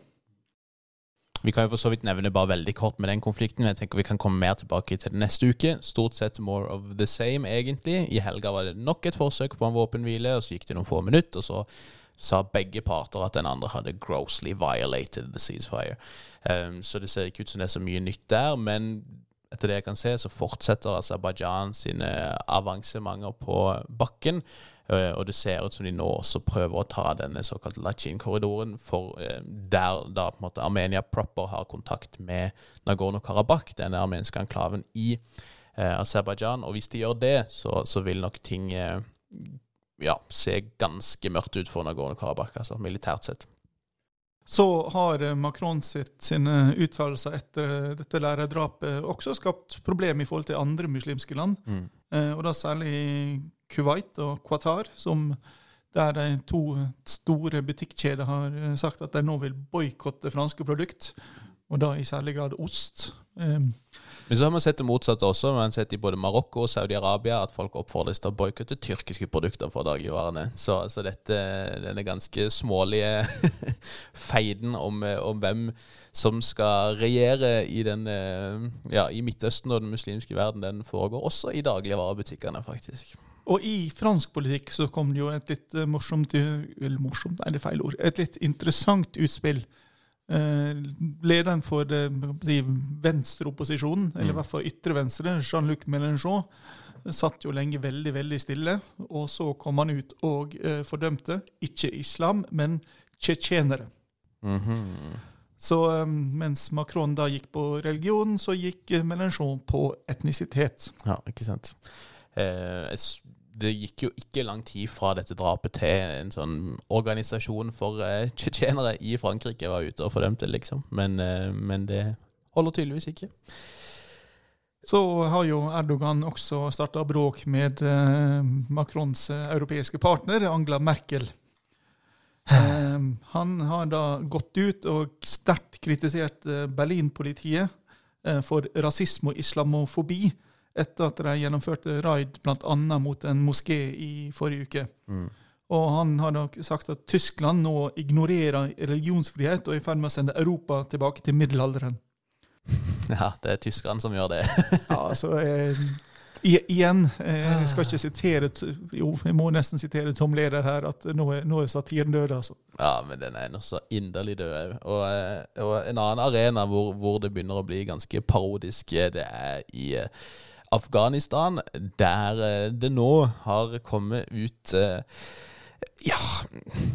Speaker 1: Vi kan jo for så vidt nevne bare veldig kort med den konflikten. Jeg tenker Vi kan komme mer tilbake til det neste uke. Stort sett more of the same, egentlig. I helga var det nok et forsøk på en våpenhvile, og så gikk det noen få minutter, og så sa begge parter at den andre hadde grossly violated the ceasefire. Um, så det ser ikke ut som det er så mye nytt der, men etter det jeg kan se, så fortsetter Aserbajdsjan sine avansementer på bakken. Uh, og det ser ut som de nå også prøver å ta denne såkalte Lachin-korridoren, for uh, der da på en måte Armenia proper har kontakt med Nagorno-Karabakh, denne armenske enklaven i uh, Aserbajdsjan. Og hvis de gjør det, så, så vil nok ting ja, se ganske mørkt ut for Nagorno-Karabakh, altså militært sett.
Speaker 2: Så har Macron sitt, sine uttalelser etter dette lærerdrapet også skapt problemer i forhold til andre muslimske land. Mm. Eh, og da særlig Kuwait og Qatar, som der de to store butikkjeder har eh, sagt at de nå vil boikotte franske produkt, og da i særlig grad ost. Um,
Speaker 1: men så har man sett det motsatte også. Man har sett i både Marokko og Saudi-Arabia at folk oppfordres til å boikotte tyrkiske produkter fra dagligvarene. Så, så dette, denne ganske smålige feiden om, om, hvem som skal regjere i, den, ja, i Midtøsten og den muslimske verden, den foregår også i dagligvarebutikkene, faktisk.
Speaker 2: Og i fransk politikk så kom det jo et litt morsomt, eller morsomt, er det feil ord, et litt interessant utspill Eh, lederen for det, si, venstreopposisjonen, eller i mm. hvert fall ytre venstre, Jean-Luc Mélenchon, satt jo lenge veldig veldig stille. Og så kom han ut og eh, fordømte ikke islam, men tsjetsjenere. Mm -hmm. Så um, mens Macron da gikk på religion, så gikk Mélenchon på etnisitet.
Speaker 1: Ja, ikke sant. Eh, det gikk jo ikke lang tid fra dette drapet til en sånn organisasjon for uh, tsjetsjenere i Frankrike var ute og fordømte, liksom. Men, uh, men, det holder tydeligvis ikke.
Speaker 2: Så har jo Erdogan også starta bråk med uh, Macrons europeiske partner, Angela Merkel. han har da gått ut og sterkt kritisert Berlin-politiet for rasisme og islamofobi etter at de gjennomførte raid bl.a. mot en moské i forrige uke. Mm. Og han har da sagt at Tyskland nå ignorerer religionsfrihet og er i ferd med å sende Europa tilbake til middelalderen.
Speaker 1: Ja, det er tyskerne som gjør det.
Speaker 2: ja, altså, eh, igjen, eh, jeg skal ikke sitere Jo, jeg må nesten sitere Tom Leder her, at nå er, nå er satiren død, altså.
Speaker 1: Ja, men den er nå så inderlig død òg. Og, eh, og, en annen arena hvor, hvor, det begynner å bli ganske parodisk, det er i Afghanistan, der eh, det nå har kommet ut eh, ja,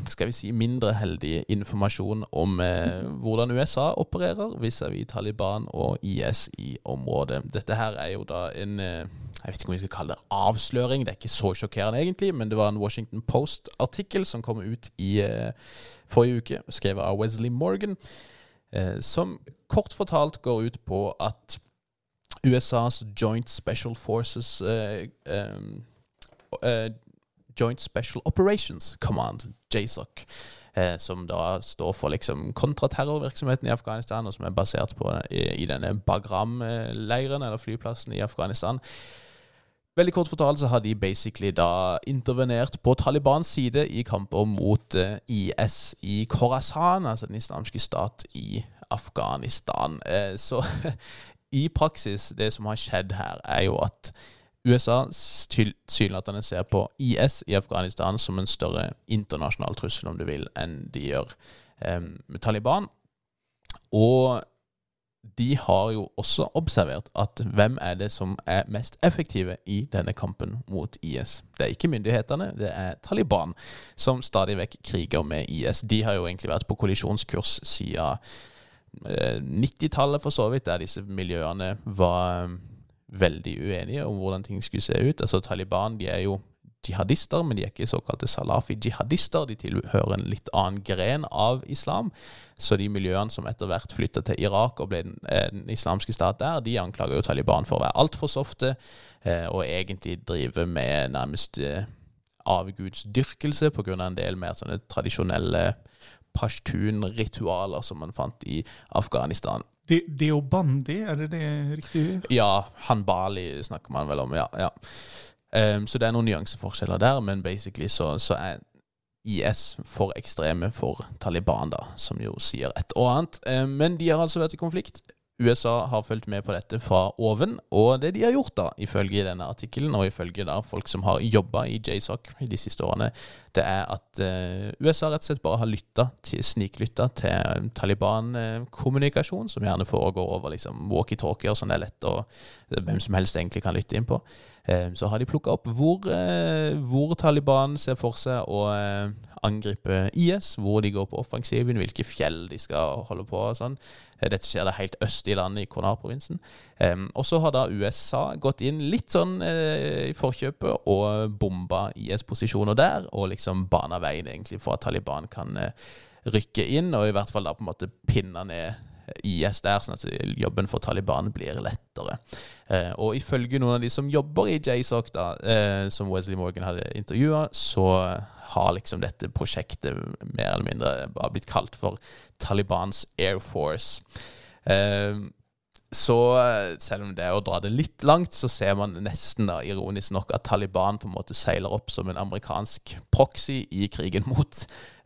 Speaker 1: skal vi si mindre heldig informasjon om eh, hvordan USA opererer vis-à-vis Taliban og IS i området. Dette her er jo da en eh, jeg vet ikke om vi skal kalle det avsløring, det er ikke så sjokkerende egentlig, men det var en Washington Post-artikkel som kom ut i eh, forrige uke, skrevet av Wesley Morgan, eh, som kort fortalt går ut på at USAs Joint Special Forces uh, um, uh, Joint Special Operations Command, JSOC, uh, som da står for liksom kontraterrorvirksomheten i Afghanistan, og som er basert på i, i denne Bagram-leiren, eller flyplassen i Afghanistan. Veldig kort fortalt så har de basically da intervenert på Talibans side i kamper mot uh, IS i Khorasan, altså den islamske stat i Afghanistan. Så i praksis, det som har skjedd her, er jo at USA tilsynelatende ser på IS i Afghanistan som en større internasjonal trussel, om du vil, enn de gjør um, med Taliban. Og de har jo også observert at hvem er det som er mest effektive i denne kampen mot IS? Det er ikke myndighetene, det er Taliban som stadig vekk kriger med IS. De har jo egentlig vært på kollisjonskurs siden 90-tallet, for så vidt, der disse miljøene var um, veldig uenige om hvordan ting skulle se ut. Altså Taliban de er jo jihadister, men de er ikke såkalte salafi-jihadister. De tilhører en litt annen gren av islam. Så de miljøene som etter hvert flytta til Irak og ble den, eh, den, islamske stat der, de anklager jo Taliban for å være altfor softe eh, og egentlig drive med nærmest eh, avgudsdyrkelse pga. en del mer sånne tradisjonelle pashtun-ritualer som man fant i Afghanistan.
Speaker 2: Det, Deobandi, er det det riktige?
Speaker 1: Ja, Hanbali snakker man vel om, ja. ja. Um, så det er noen nyanseforskjeller der, men basically så, så er IS for ekstreme for Taliban, da, som jo sier et og annet. Eh, men de har altså vært i konflikt. USA har fulgt med på dette fra oven, og det de har gjort, da, ifølge denne artikkelen, og ifølge da folk som har jobba i JSOC de siste årene, det er at uh, USA rett og slett bare har lytta sniklytta til Taliban-kommunikasjon, som gjerne foregår over liksom walkietalkier, sånn det er lett å hvem som helst egentlig kan lytte inn på. Uh, så har de plukka opp hvor, uh, hvor, Taliban ser for seg å angripe IS, hvor de går på offensiven, hvilke fjell de skal holde på og sånn. Eh, dette skjer det helt øst i landet, i Konar-provinsen. Og så har da USA gått inn litt sånn i forkjøpet og bomba IS-posisjoner der, og liksom bana veien egentlig for at Taliban kan rykke inn, og i hvert fall da på en måte pinne ned IS der, sånn at jobben for Taliban blir lettere. Eh, og ifølge noen av de som jobber i JSOC, da, eh, som Wesley Morgan hadde intervjua, så har liksom dette prosjektet mer eller mindre bare blitt kalt for Talibans Air Force. Eh, så selv om det er å dra det litt langt, så ser man nesten da, ironisk nok at Taliban på en måte seiler opp som en amerikansk proxy i krigen mot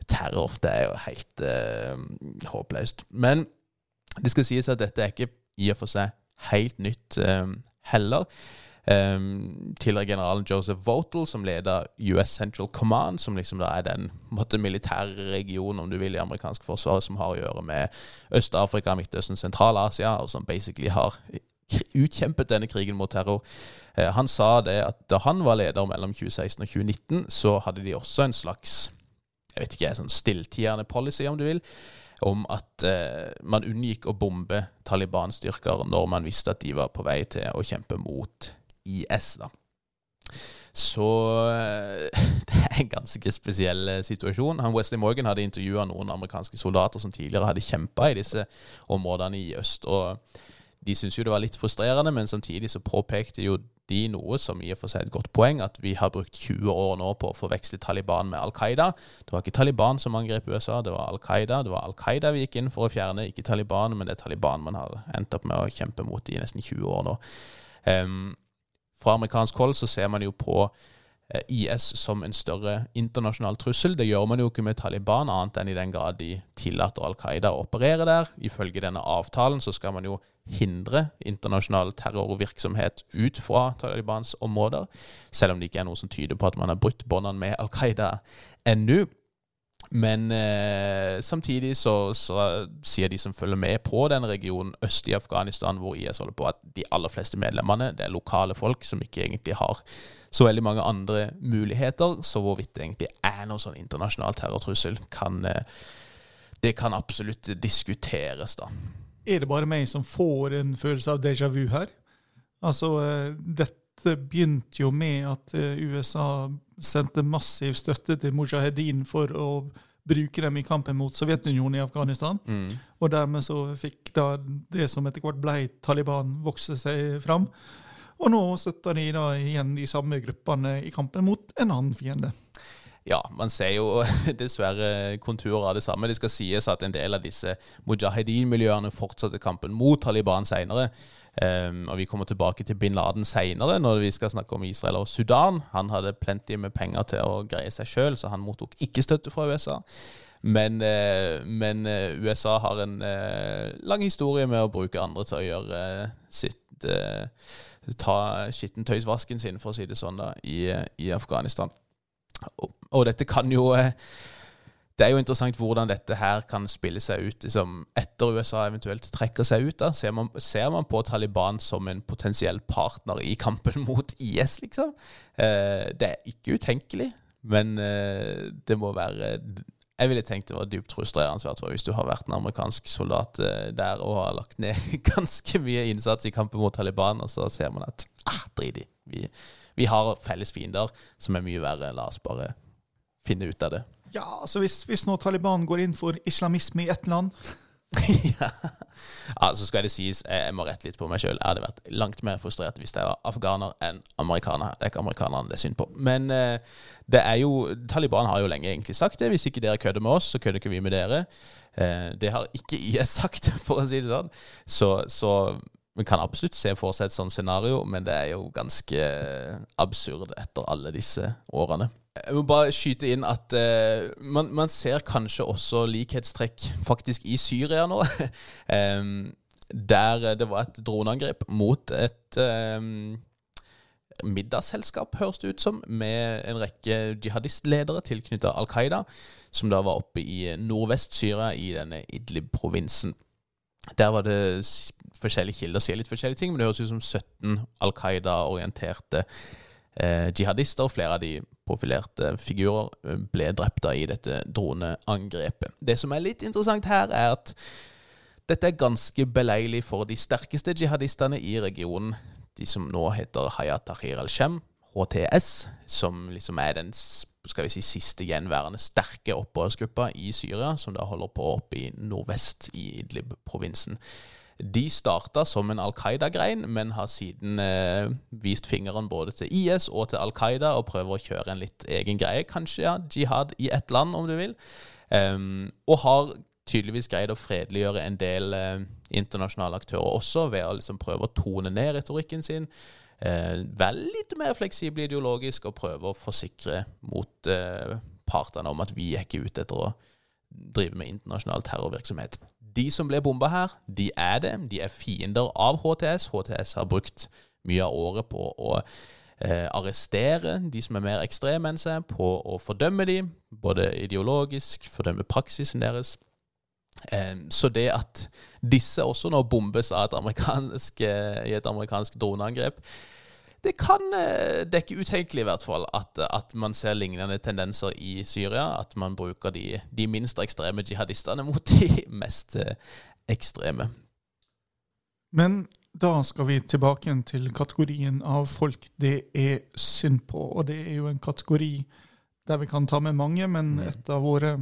Speaker 1: terror. Det er jo helt uh, håpløst. Men det skal sies at dette er ikke i og for seg helt nytt um, heller. Um, tidligere generalen Joseph Votel, som leder US Central Command, som liksom da er den måtte, militære regionen om du vil, i amerikansk forsvar, som har å gjøre med Øst-Afrika, Midtøsten, Sentral-Asia, og som basically har utkjempet denne krigen mot terror. Uh, han sa det at da han var leder mellom 2016 og 2019, så hadde de også en slags jeg vet ikke, sånn stilltiende policy, om du vil, om at eh, man unngikk å bombe Taliban-styrker når man visste at de var på vei til å kjempe mot IS. da. Så eh, det er en ganske spesiell eh, situasjon. Han Wesley Morgan hadde intervjua noen amerikanske soldater som tidligere hadde kjempa i disse områdene i øst. og de syntes jo det var litt frustrerende, men samtidig så påpekte jo de noe som i og for seg er et godt poeng, at vi har brukt 20 år nå på å forveksle Taliban med Al Qaida. Det var ikke Taliban som angrep USA, det var Al Qaida. Det var Al Qaida vi gikk inn for å fjerne, ikke Taliban, men det er Taliban man har endt opp med å kjempe mot i nesten 20 år nå. Um, fra amerikansk hold så ser man jo på IS som en større internasjonal trussel. Det gjør man jo ikke med Taliban, annet enn i den grad de tillater Al Qaida å operere der. Ifølge denne avtalen så skal man jo hindre internasjonal terrorvirksomhet ut fra Talibans områder, selv om det ikke er noe som tyder på at man har brutt båndene med Al Qaida ennå. Men eh, samtidig så, så, sier de som følger med på den regionen øst i Afghanistan, hvor IS holder på, at de aller fleste medlemmene det er lokale folk som ikke egentlig har så veldig mange andre muligheter. Så hvorvidt det egentlig er noen sånn internasjonal terrortrussel, kan, eh, det kan absolutt diskuteres, da.
Speaker 2: Er det bare meg som får en følelse av déjà vu her? Altså, eh, dette begynte jo med at eh, USA sendte massiv støtte til mujahedin for å bruke dem i kampen mot Sovjetunionen i Afghanistan. Mm. Og dermed så fikk da det som etter hvert ble Taliban, vokse seg fram. Og nå støtter de da igjen de samme gruppene i kampen mot en annen fiende.
Speaker 1: Ja, man ser jo dessverre konturer av det samme. Det skal sies at en del av disse mujahedin-miljøene fortsatte kampen mot Taliban seinere. Um, og Vi kommer tilbake til bin Laden seinere, når vi skal snakke om Israel og Sudan. Han hadde plenty med penger til å greie seg sjøl, så han mottok ikke støtte fra USA. Men, uh, men uh, USA har en uh, lang historie med å bruke andre til å gjøre sitt Ta skittentøysvasken sin, for å si det sånn, da, i, i Afghanistan. Og, og, dette kan jo det er jo interessant hvordan dette her kan spille seg ut liksom, etter USA eventuelt trekker seg ut. da. Ser man, ser man, på Taliban som en potensiell partner i kampen mot IS, liksom? Eh, det er ikke utenkelig, men eh, det må være Jeg ville tenkt det var dypt frustrerende hvis du har vært en amerikansk soldat eh, der og har lagt ned ganske mye innsats i kampen mot Taliban, og så ser man at ah, drit i. Vi, vi har felles fiender som er mye verre. La oss bare finne ut av det.
Speaker 2: Ja, altså hvis, hvis nå Taliban går inn for islamisme i ett land
Speaker 1: ja. ja. Så skal det sies, jeg må rette litt på meg sjøl. Jeg hadde vært langt mer frustrert hvis jeg var afghaner enn amerikaner. Det er ikke amerikanerne det er synd på. Men eh, det er jo Taliban har jo lenge egentlig sagt det. Hvis ikke dere kødder med oss, så kødder ikke vi med dere. Eh, det har ikke IS sagt, for å si det sånn. Så, så vi kan absolutt se for seg et sånt scenario, men det er jo ganske absurd etter alle disse årene. Jeg må bare skyte inn at uh, man, man, ser kanskje også likhetstrekk faktisk i Syria nå. um, der det var et droneangrep mot et um, middagsselskap, høres det ut som, med en rekke jihadistledere tilknyttet Al Qaida, som da var oppe i nordvest-Syria, i denne Idlib-provinsen. Der var det forskjellige kilder sier litt forskjellige ting, men det høres ut som 17 Al Qaida-orienterte eh, jihadister, flere av de profilerte figurer, eh, ble drept i dette droneangrepet. Det som er litt interessant her, er at dette er ganske beleilig for de sterkeste jihadistene i regionen, de som nå heter Hayat Tahrir al-Shem, HTS, som liksom er den skal vi si, siste gjenværende sterke opprørsgruppa i Syria, som da holder på oppe i nordvest i Idlib-provinsen. De starta som en Al Qaida-grein, men har siden eh, vist fingeren både til IS og til Al Qaida og prøver å kjøre en litt egen greie. Kanskje ja, jihad i ett land, om du vil. Um, og har tydeligvis greid å fredeliggjøre en del eh, internasjonale aktører også, ved å liksom prøve å tone ned retorikken sin. Eh, være litt mer fleksibel ideologisk og prøve å forsikre mot eh, partene om at vi er ikke ute etter å drive med internasjonal terrorvirksomhet. De som ble bomba her, de er det. De er fiender av HTS. HTS har brukt mye av året på å eh, arrestere de som er mer ekstreme enn seg, på å fordømme de, både ideologisk, fordømme praksisen deres. Eh, så det at disse også nå bombes et eh, i et amerikansk droneangrep, det kan eh, Det er ikke utenkelig, i hvert fall, at, at, man ser lignende tendenser i Syria. At man bruker de, de minst ekstreme jihadistene mot de mest eh, ekstreme.
Speaker 2: Men da skal vi tilbake til kategorien av folk det er synd på. Og det er jo en kategori der vi kan ta med mange, men mm. et av våre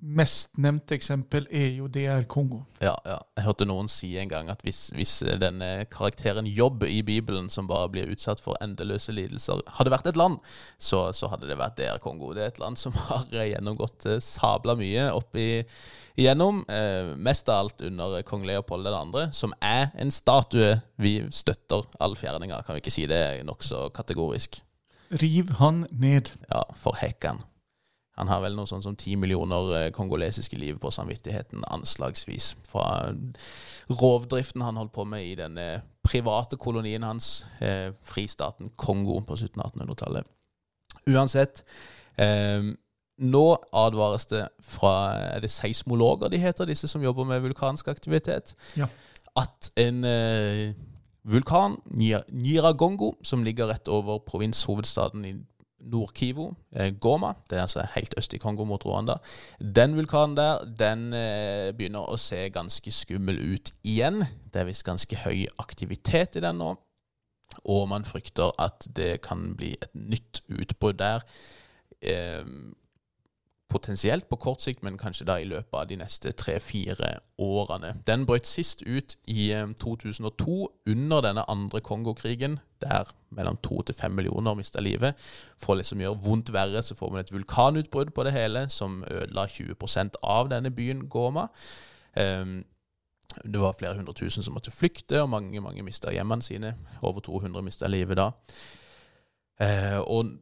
Speaker 2: mest nevnte eksempel er jo DR Kongo.
Speaker 1: Ja, ja. Jeg hørte noen si en gang at hvis, hvis denne karakteren Jobb i Bibelen, som bare blir utsatt for endeløse lidelser, hadde vært et land, så, så hadde det vært DR Kongo. Det er et land som har gjennomgått eh, sabla mye opp igjennom. Eh, mest av alt under kong Leopold 2., som er en statue vi støtter all fjerninga, kan vi ikke si det nokså kategorisk.
Speaker 2: Riv han ned.
Speaker 1: Ja, for hekkan. Han har vel noe sånn som ti millioner eh, kongolesiske liv på samvittigheten, anslagsvis. Fra rovdriften han holdt på med i denne private kolonien hans, eh, fristaten Kongo, på 1700- 1800-tallet. Uansett. Eh, nå advares det fra Er det seismologer de heter, disse som jobber med vulkansk aktivitet?
Speaker 2: Ja.
Speaker 1: At en eh, vulkan, Nyiragongo, som ligger rett over provinshovedstaden i Nord-Kivu, eh, Goma, det er altså helt øst i Kongo mot Rwanda. Den vulkanen der den eh, begynner å se ganske skummel ut igjen. Det er visst ganske høy aktivitet i den nå. Og man frykter at det kan bli et nytt utbrudd der. Potensielt på kort sikt, men kanskje da i løpet av de neste tre-fire årene. Den brøt sist ut i 2002, eh, under denne andre Kongo-krigen, der mellom to til fem millioner mista livet. For å liksom gjøre vondt verre, så får man et vulkanutbrudd på det hele, som ødela 20% av denne byen Goma. Um, det var flere hundre tusen som måtte flykte, og mange mange mista hjemmene sine. Over 200 mista livet da. Uh, og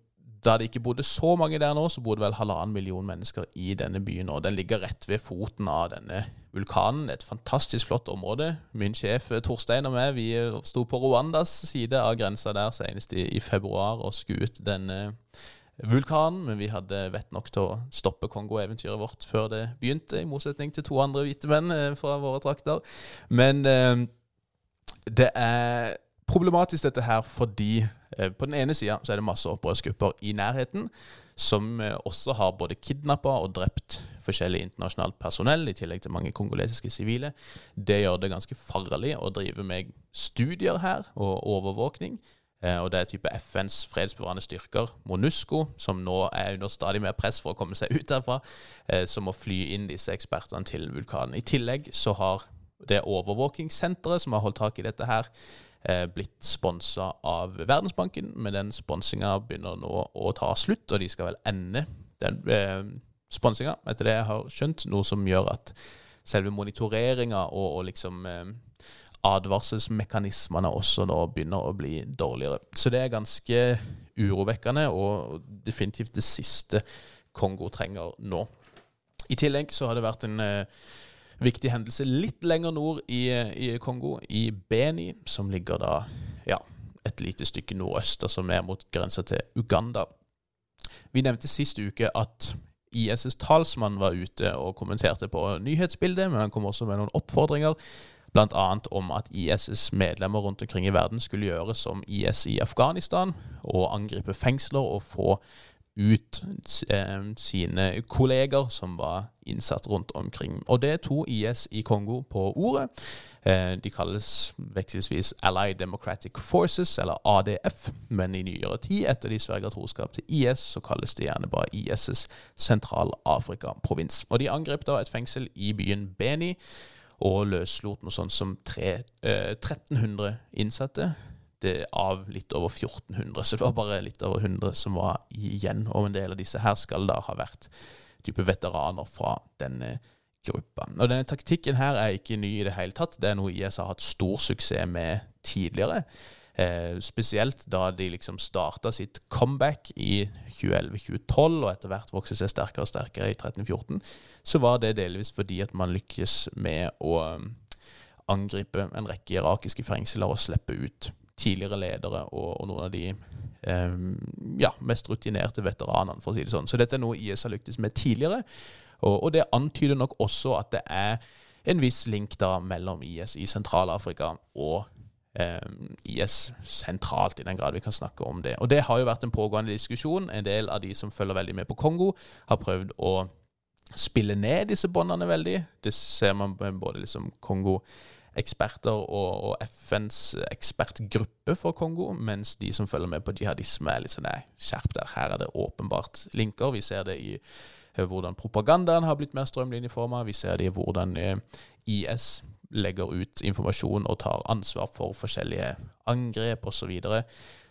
Speaker 1: da det ikke bodde så mange der nå, så bodde vel halvannen million mennesker i denne byen. Og den ligger rett ved foten av denne vulkanen. Et fantastisk flott område. Min sjef eh, Torstein og meg vi eh, sto på Rwandas side av grensa der senest i, i februar og skuet denne vulkanen. Men vi hadde vett nok til å stoppe Kongo-eventyret vårt før det begynte, i motsetning til to andre hvite menn eh, fra våre trakter. Men eh, det er problematisk dette her fordi på den ene sida er det masse opprørsgrupper i nærheten som eh, også har både kidnappa og drept forskjellig internasjonalt personell, i tillegg til mange kongolesiske sivile. Det gjør det ganske farlig å drive med studier her og overvåkning. Eh, og det er type FNs fredsbevarende styrker, MONUSCO, som nå er under stadig mer press for å komme seg ut derfra, som må fly inn disse ekspertene til vulkanen. I tillegg så har det overvåkingssenteret som har holdt tak i dette her, eh, blitt sponsa av Verdensbanken, men den sponsinga begynner nå å ta slutt, og de skal vel ende den eh, sponsinga, etter det jeg har skjønt, noe som gjør at selve monitoreringa og, og, liksom eh, advarselsmekanismene også nå begynner å bli dårligere. Så det er ganske urovekkende, og definitivt det siste Kongo trenger nå. I tillegg så har det vært en eh, viktig hendelse litt lenger nord i, i Kongo, i Beni, som ligger da ja, et lite stykke nordøst, altså mer mot grensa til Uganda. Vi nevnte sist uke at ISs talsmann var ute og kommenterte på nyhetsbildet, men han kom også med noen oppfordringer, bl.a. om at ISs medlemmer rundt omkring i verden skulle gjøre som IS i Afghanistan, og angripe fengsler og få ut eh, sine kolleger som var innsatt rundt omkring. Og det tok IS i Kongo på ordet. Eh, de kalles vekselvis Allied Democratic Forces, eller ADF, men i nyere tid, etter de sverger troskap til IS, så kalles de gjerne bare IS' Sentral-Afrika-provins. Og de angrep da et fengsel i byen Beni og løslot noe sånt som tre, eh, 1300 innsatte det av litt over 1400. Så det var bare litt over 100 som var igjen. Og en del av disse her skal da ha vært type veteraner fra denne gruppa. Og denne taktikken her er ikke ny i det hele tatt. Det er noe IS har hatt stor suksess med tidligere. Eh, spesielt da de liksom starta sitt comeback i 2011-2012, og etter hvert vokste seg sterkere og sterkere i 13-14, så var det delvis fordi at man lykkes med å um, angripe en rekke irakiske fengsler og slippe ut tidligere ledere og, og noen av de um, ja, mest rutinerte veteranene, for å si det sånn. Så dette er noe IS har lyktes med tidligere, og, og det antyder nok også at det er en viss link da mellom IS i Sentral-Afrika og IS sentralt, i den grad vi kan snakke om det. Og det har jo vært en pågående diskusjon. En del av de som følger veldig med på Kongo, har prøvd å spille ned disse båndene veldig. Det ser man med både liksom Kongo-eksperter og, og, FNs ekspertgruppe for Kongo, mens de som følger med på jihadisme, er litt sånn nei, skjerp der, her er det åpenbart linker. Vi ser det i eh, hvordan propagandaen har blitt mer strømlinjeforma. Vi ser det i hvordan eh, IS legger ut informasjon og tar ansvar for forskjellige angrep osv. Så, videre.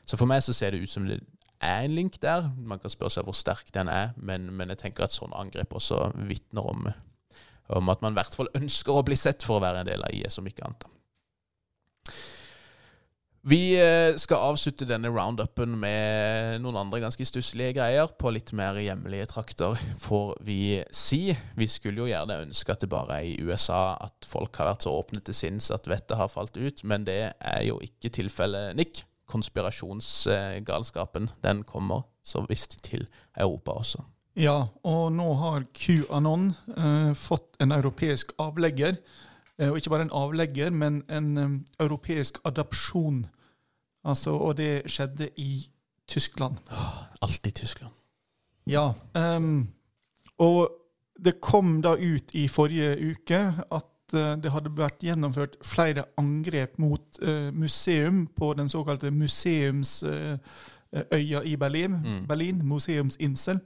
Speaker 1: så for meg så ser det ut som det er en link der. Man kan spørre seg hvor sterk den er, men, men jeg tenker at sånne angrep også vitner om, om, at man i hvert fall ønsker å bli sett for å være en del av IS, om ikke annet. Vi eh, skal avslutte denne roundupen med noen andre ganske stusslige greier på litt mer hjemlige trakter, får vi si. Vi skulle jo gjerne ønske at det bare er i USA at folk har vært så åpne til sinns at vettet har falt ut, men det er jo ikke tilfellet, Nick. Konspirasjonsgalskapen, den kommer så visst til Europa også.
Speaker 2: Ja, og nå har QAnon eh, fått en europeisk avlegger. Eh, og ikke bare en avlegger, men en um, europeisk adopsjon. Altså, og det skjedde i Tyskland.
Speaker 1: Alltid Tyskland.
Speaker 2: Ja. Um, og det kom da ut i forrige uke at uh, det hadde vært gjennomført flere angrep mot uh, museum på den såkalte museumsøya uh, i Berlin, mm. Berlin, Museumsinsel,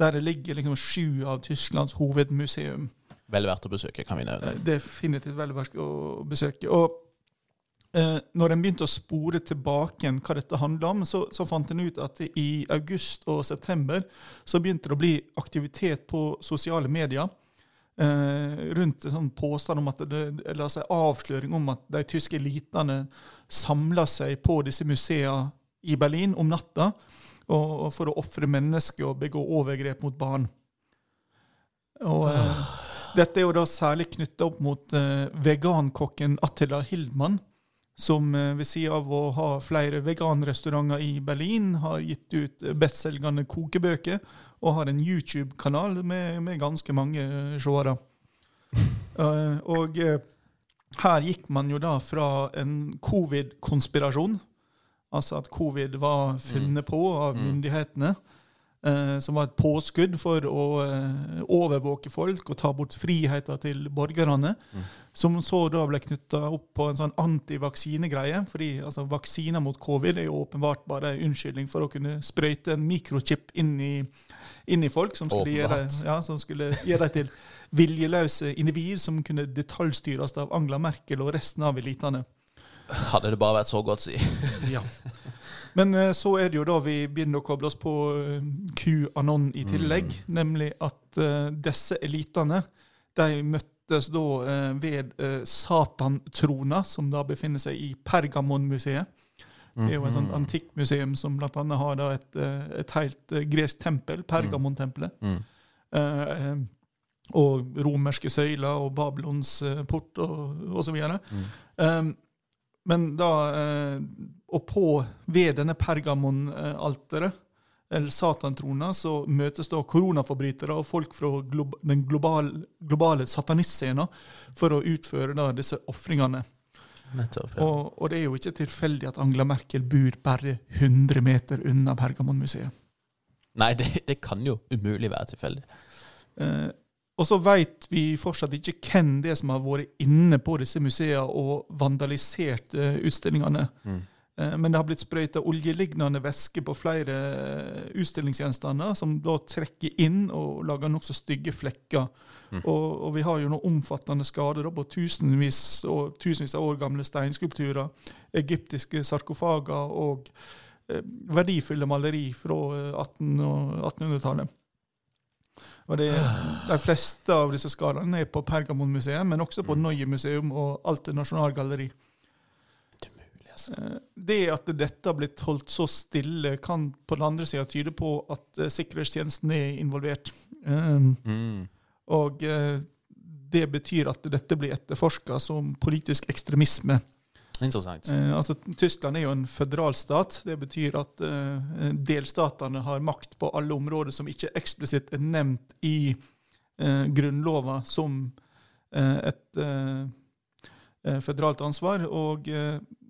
Speaker 2: der det ligger liksom sju av Tysklands hovedmuseum.
Speaker 1: Vel verdt å besøke, kan vi nevne.
Speaker 2: Definitivt vel verdt å besøke. Og eh, når en begynte å spore tilbake hva dette handla om, så, så, fant en ut at i august og september så begynte det å bli aktivitet på sosiale medier. Eh, rundt en sånn påstand om at det, eller altså avsløring om at de tyske elitene samla seg på disse museene i Berlin om natta og, og for å ofre mennesker og begå overgrep mot barn. Og... Eh, dette er jo da særlig knytta opp mot eh, vegankokken Attila Hildmann, som eh, ved sida av å ha flere veganrestauranter i Berlin, har gitt ut bestselgende kokebøker og har en YouTube-kanal med, med, ganske mange eh, seere. uh, og uh, her gikk man jo da fra en covid-konspirasjon, altså at covid var funnet på av mm. myndighetene, Eh, som var et påskudd for å eh, overvåke folk og ta bort friheten til borgerne. Mm. Som så da ble knytta opp på en sånn antivaksinegreie. fordi altså, vaksiner mot covid er jo åpenbart bare en unnskyldning for å kunne sprøyte en mikrochip inn i, inn i folk, som skulle, gjøre, ja, som skulle gjøre dem til viljeløse individ som kunne detaljstyres av Angela Merkel og resten av elitene.
Speaker 1: Hadde det bare vært så godt, si.
Speaker 2: ja. Men eh, så er det jo da vi begynner å koble oss på eh, QAnon i tillegg. Mm. Nemlig at uh, disse elitene de møttes da uh, ved uh, Satantrona, som da befinner seg i Pergamonmuseet. Det er jo et sånt
Speaker 1: Mhm.
Speaker 2: antikkmuseum som bl.a. har da et, et helt gresk tempel, Pergamontempelet.
Speaker 1: Mm.
Speaker 2: mm. og romerske søyler og Babylons port og, videre.
Speaker 1: Mm.
Speaker 2: Um, men da eh, Og på ved denne Pergamon-alteret, eller Satantrona, så møtes da koronaforbrytere og folk fra den globale, globale satanistscenen for å utføre da disse ofringene.
Speaker 1: Nettopp. Ja.
Speaker 2: Og, og det er jo ikke tilfeldig at Angela Merkel bor bare 100 meter unna Pergamon-museet.
Speaker 1: Nei, det, det kan jo umulig være tilfeldig.
Speaker 2: Eh, og så veit vi fortsatt ikke hvem det er som har vært inne på disse museene og vandalisert eh, utstillingene.
Speaker 1: Mm.
Speaker 2: Eh, men det har blitt sprøyta oljelignende væske på flere eh, utstillingsgjenstander, som da trekker inn og lager nokså stygge flekker.
Speaker 1: Mm.
Speaker 2: Og, og vi har jo noen omfattende skader på tusenvis, og, tusenvis av år gamle steinskulpturer, egyptiske sarkofager og eh, verdifulle maleri fra eh, 1800- og 1800-tallet. Og det, De fleste av disse skadene er på Pergamonmuseet, men også på Neue museum og Alte Nasjonalgalleri.
Speaker 1: Det er altså.
Speaker 2: Eh, Det at dette har blitt holdt så stille, kan på den andre sida tyde på at eh, sikkerhetstjenesten er involvert. Um,
Speaker 1: Mm.
Speaker 2: og eh, det betyr at dette blir etterforska som politisk ekstremisme.
Speaker 1: Interessant.
Speaker 2: Eh, altså, Tyskland er jo en føderalstat. Det betyr at eh, delstatene har makt på alle områder som ikke eksplisitt er nevnt i eh, grunnlova som eh, et eh, eh, føderalt ansvar. Og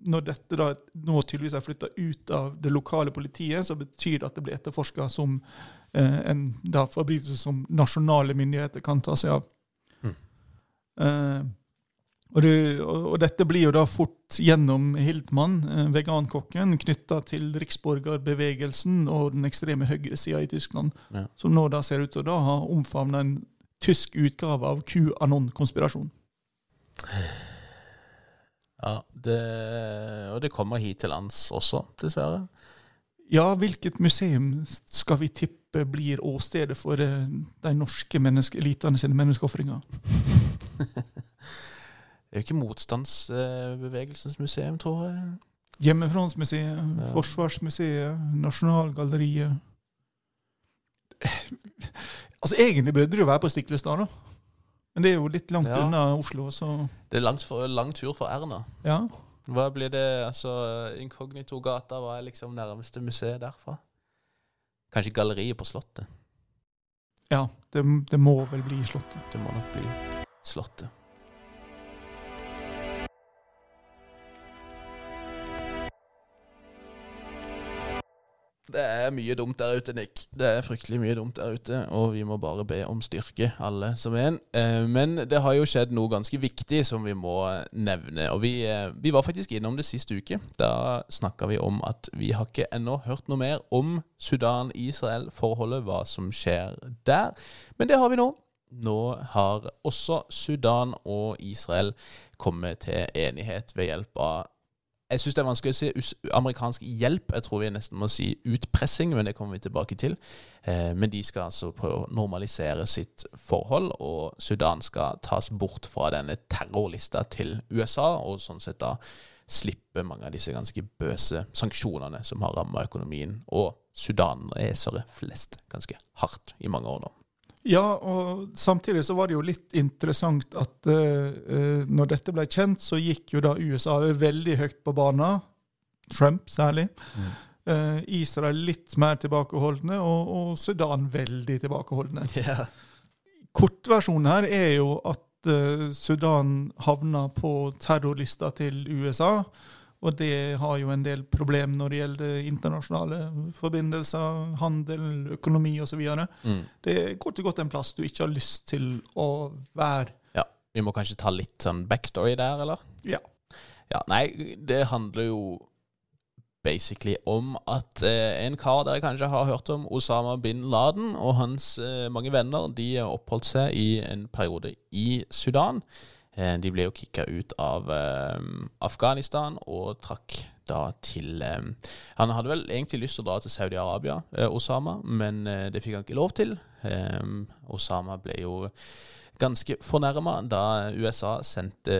Speaker 2: når dette da nå tydeligvis er flytta ut av det lokale politiet, så betyr det at det blir etterforska som en da, forbrytelse som nasjonale myndigheter kan ta seg av.
Speaker 1: Mm.
Speaker 2: Og, det, og, dette blir jo da fort gjennom Hildmann, eh, vegankokken, knytta til riksborgerbevegelsen og den ekstreme høyresida i Tyskland,
Speaker 1: Ja.
Speaker 2: som nå da ser ut til å ha omfavna en tysk utgave av QAnon-konspirasjon.
Speaker 1: Ja, det, og det kommer hit til lands også, dessverre.
Speaker 2: Ja, hvilket museum skal vi tippe blir åstedet for eh, de norske elitene sine menneskeofringer?
Speaker 1: Det er jo ikke motstandsbevegelsens museum, tror jeg.
Speaker 2: Hjemmefrontsmuseet,
Speaker 1: Ja.
Speaker 2: Forsvarsmuseet, Nasjonalgalleriet Altså, Egentlig burde det jo være på Stiklestad, da. Men det er jo litt langt
Speaker 1: Ja.
Speaker 2: unna Oslo, så
Speaker 1: Det er langt for, lang tur for Erna.
Speaker 2: ja.
Speaker 1: Hva blir det, altså Inkognito-gata, hva er liksom nærmeste museet derfra? Kanskje galleriet på Slottet.
Speaker 2: Ja, det, det må vel bli Slottet.
Speaker 1: Det må nok bli Slottet. Det er mye dumt der ute, Nick. Det er fryktelig mye dumt der ute, og vi må bare be om styrke, alle som en. Eh, Men det har jo skjedd noe ganske viktig som vi må nevne. Og vi, eh, vi var faktisk innom det sist uke. Da snakka vi om at vi har ikke ennå hørt noe mer om Sudan-Israel-forholdet, hva som skjer der. Men det har vi nå. Nå har også Sudan og Israel kommet til enighet ved hjelp av Jeg syns det er vanskelig å si amerikansk hjelp. Jeg tror vi nesten må si utpressing, men det kommer vi tilbake til. Eh, men de skal altså prøve å normalisere sitt forhold, og Sudan skal tas bort fra denne terrorlista til USA, og sånn sett da slippe mange av disse ganske bøse sanksjonene som har ramma økonomien og sudanesere flest ganske hardt i mange år nå.
Speaker 2: Ja, og samtidig så var det jo litt interessant at eh, når dette ble kjent, så gikk jo da USA veldig høyt på banen. Trump særlig. Eh, Israel litt mer tilbakeholdne, og, og Sudan veldig tilbakeholdne. Kortversjonen her er jo at uh, Sudan havna på terrorlista til USA. Og det har jo en del problem når det gjelder internasjonale forbindelser, handel, økonomi osv.
Speaker 1: Mm.
Speaker 2: Det er kort og godt en plass du ikke har lyst til å være.
Speaker 1: Ja, Vi må kanskje ta litt sånn backstory der, eller?
Speaker 2: Ja.
Speaker 1: Ja, Nei, det handler jo basically om at eh, en kar dere kanskje har hørt om, Osama bin Laden, og hans eh, mange venner, de har oppholdt seg i en periode i Sudan. Eh, de ble jo kicka ut av eh, Afghanistan og trakk da til eh, Han hadde vel egentlig lyst til å dra til Saudi-Arabia, Osama, men det fikk han ikke lov til. Osama ble jo ganske fornærma da USA sendte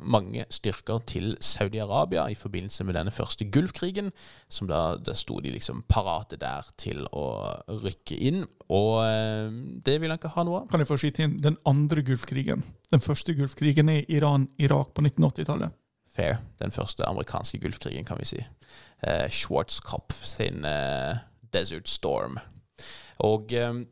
Speaker 1: mange styrker til Saudi-Arabia i forbindelse med denne første Gulfkrigen. Som da, da sto de liksom parate der til å rykke inn. Og eh, det vil han ikke ha noe av.
Speaker 2: Kan jeg få skyte inn den andre Gulfkrigen? Den første Gulfkrigen er Iran-Irak på 1980-tallet.
Speaker 1: Fair. Den første amerikanske Gulfkrigen, kan vi si. Eh, Schwarzkopf sin eh, Desert Storm. Og eh,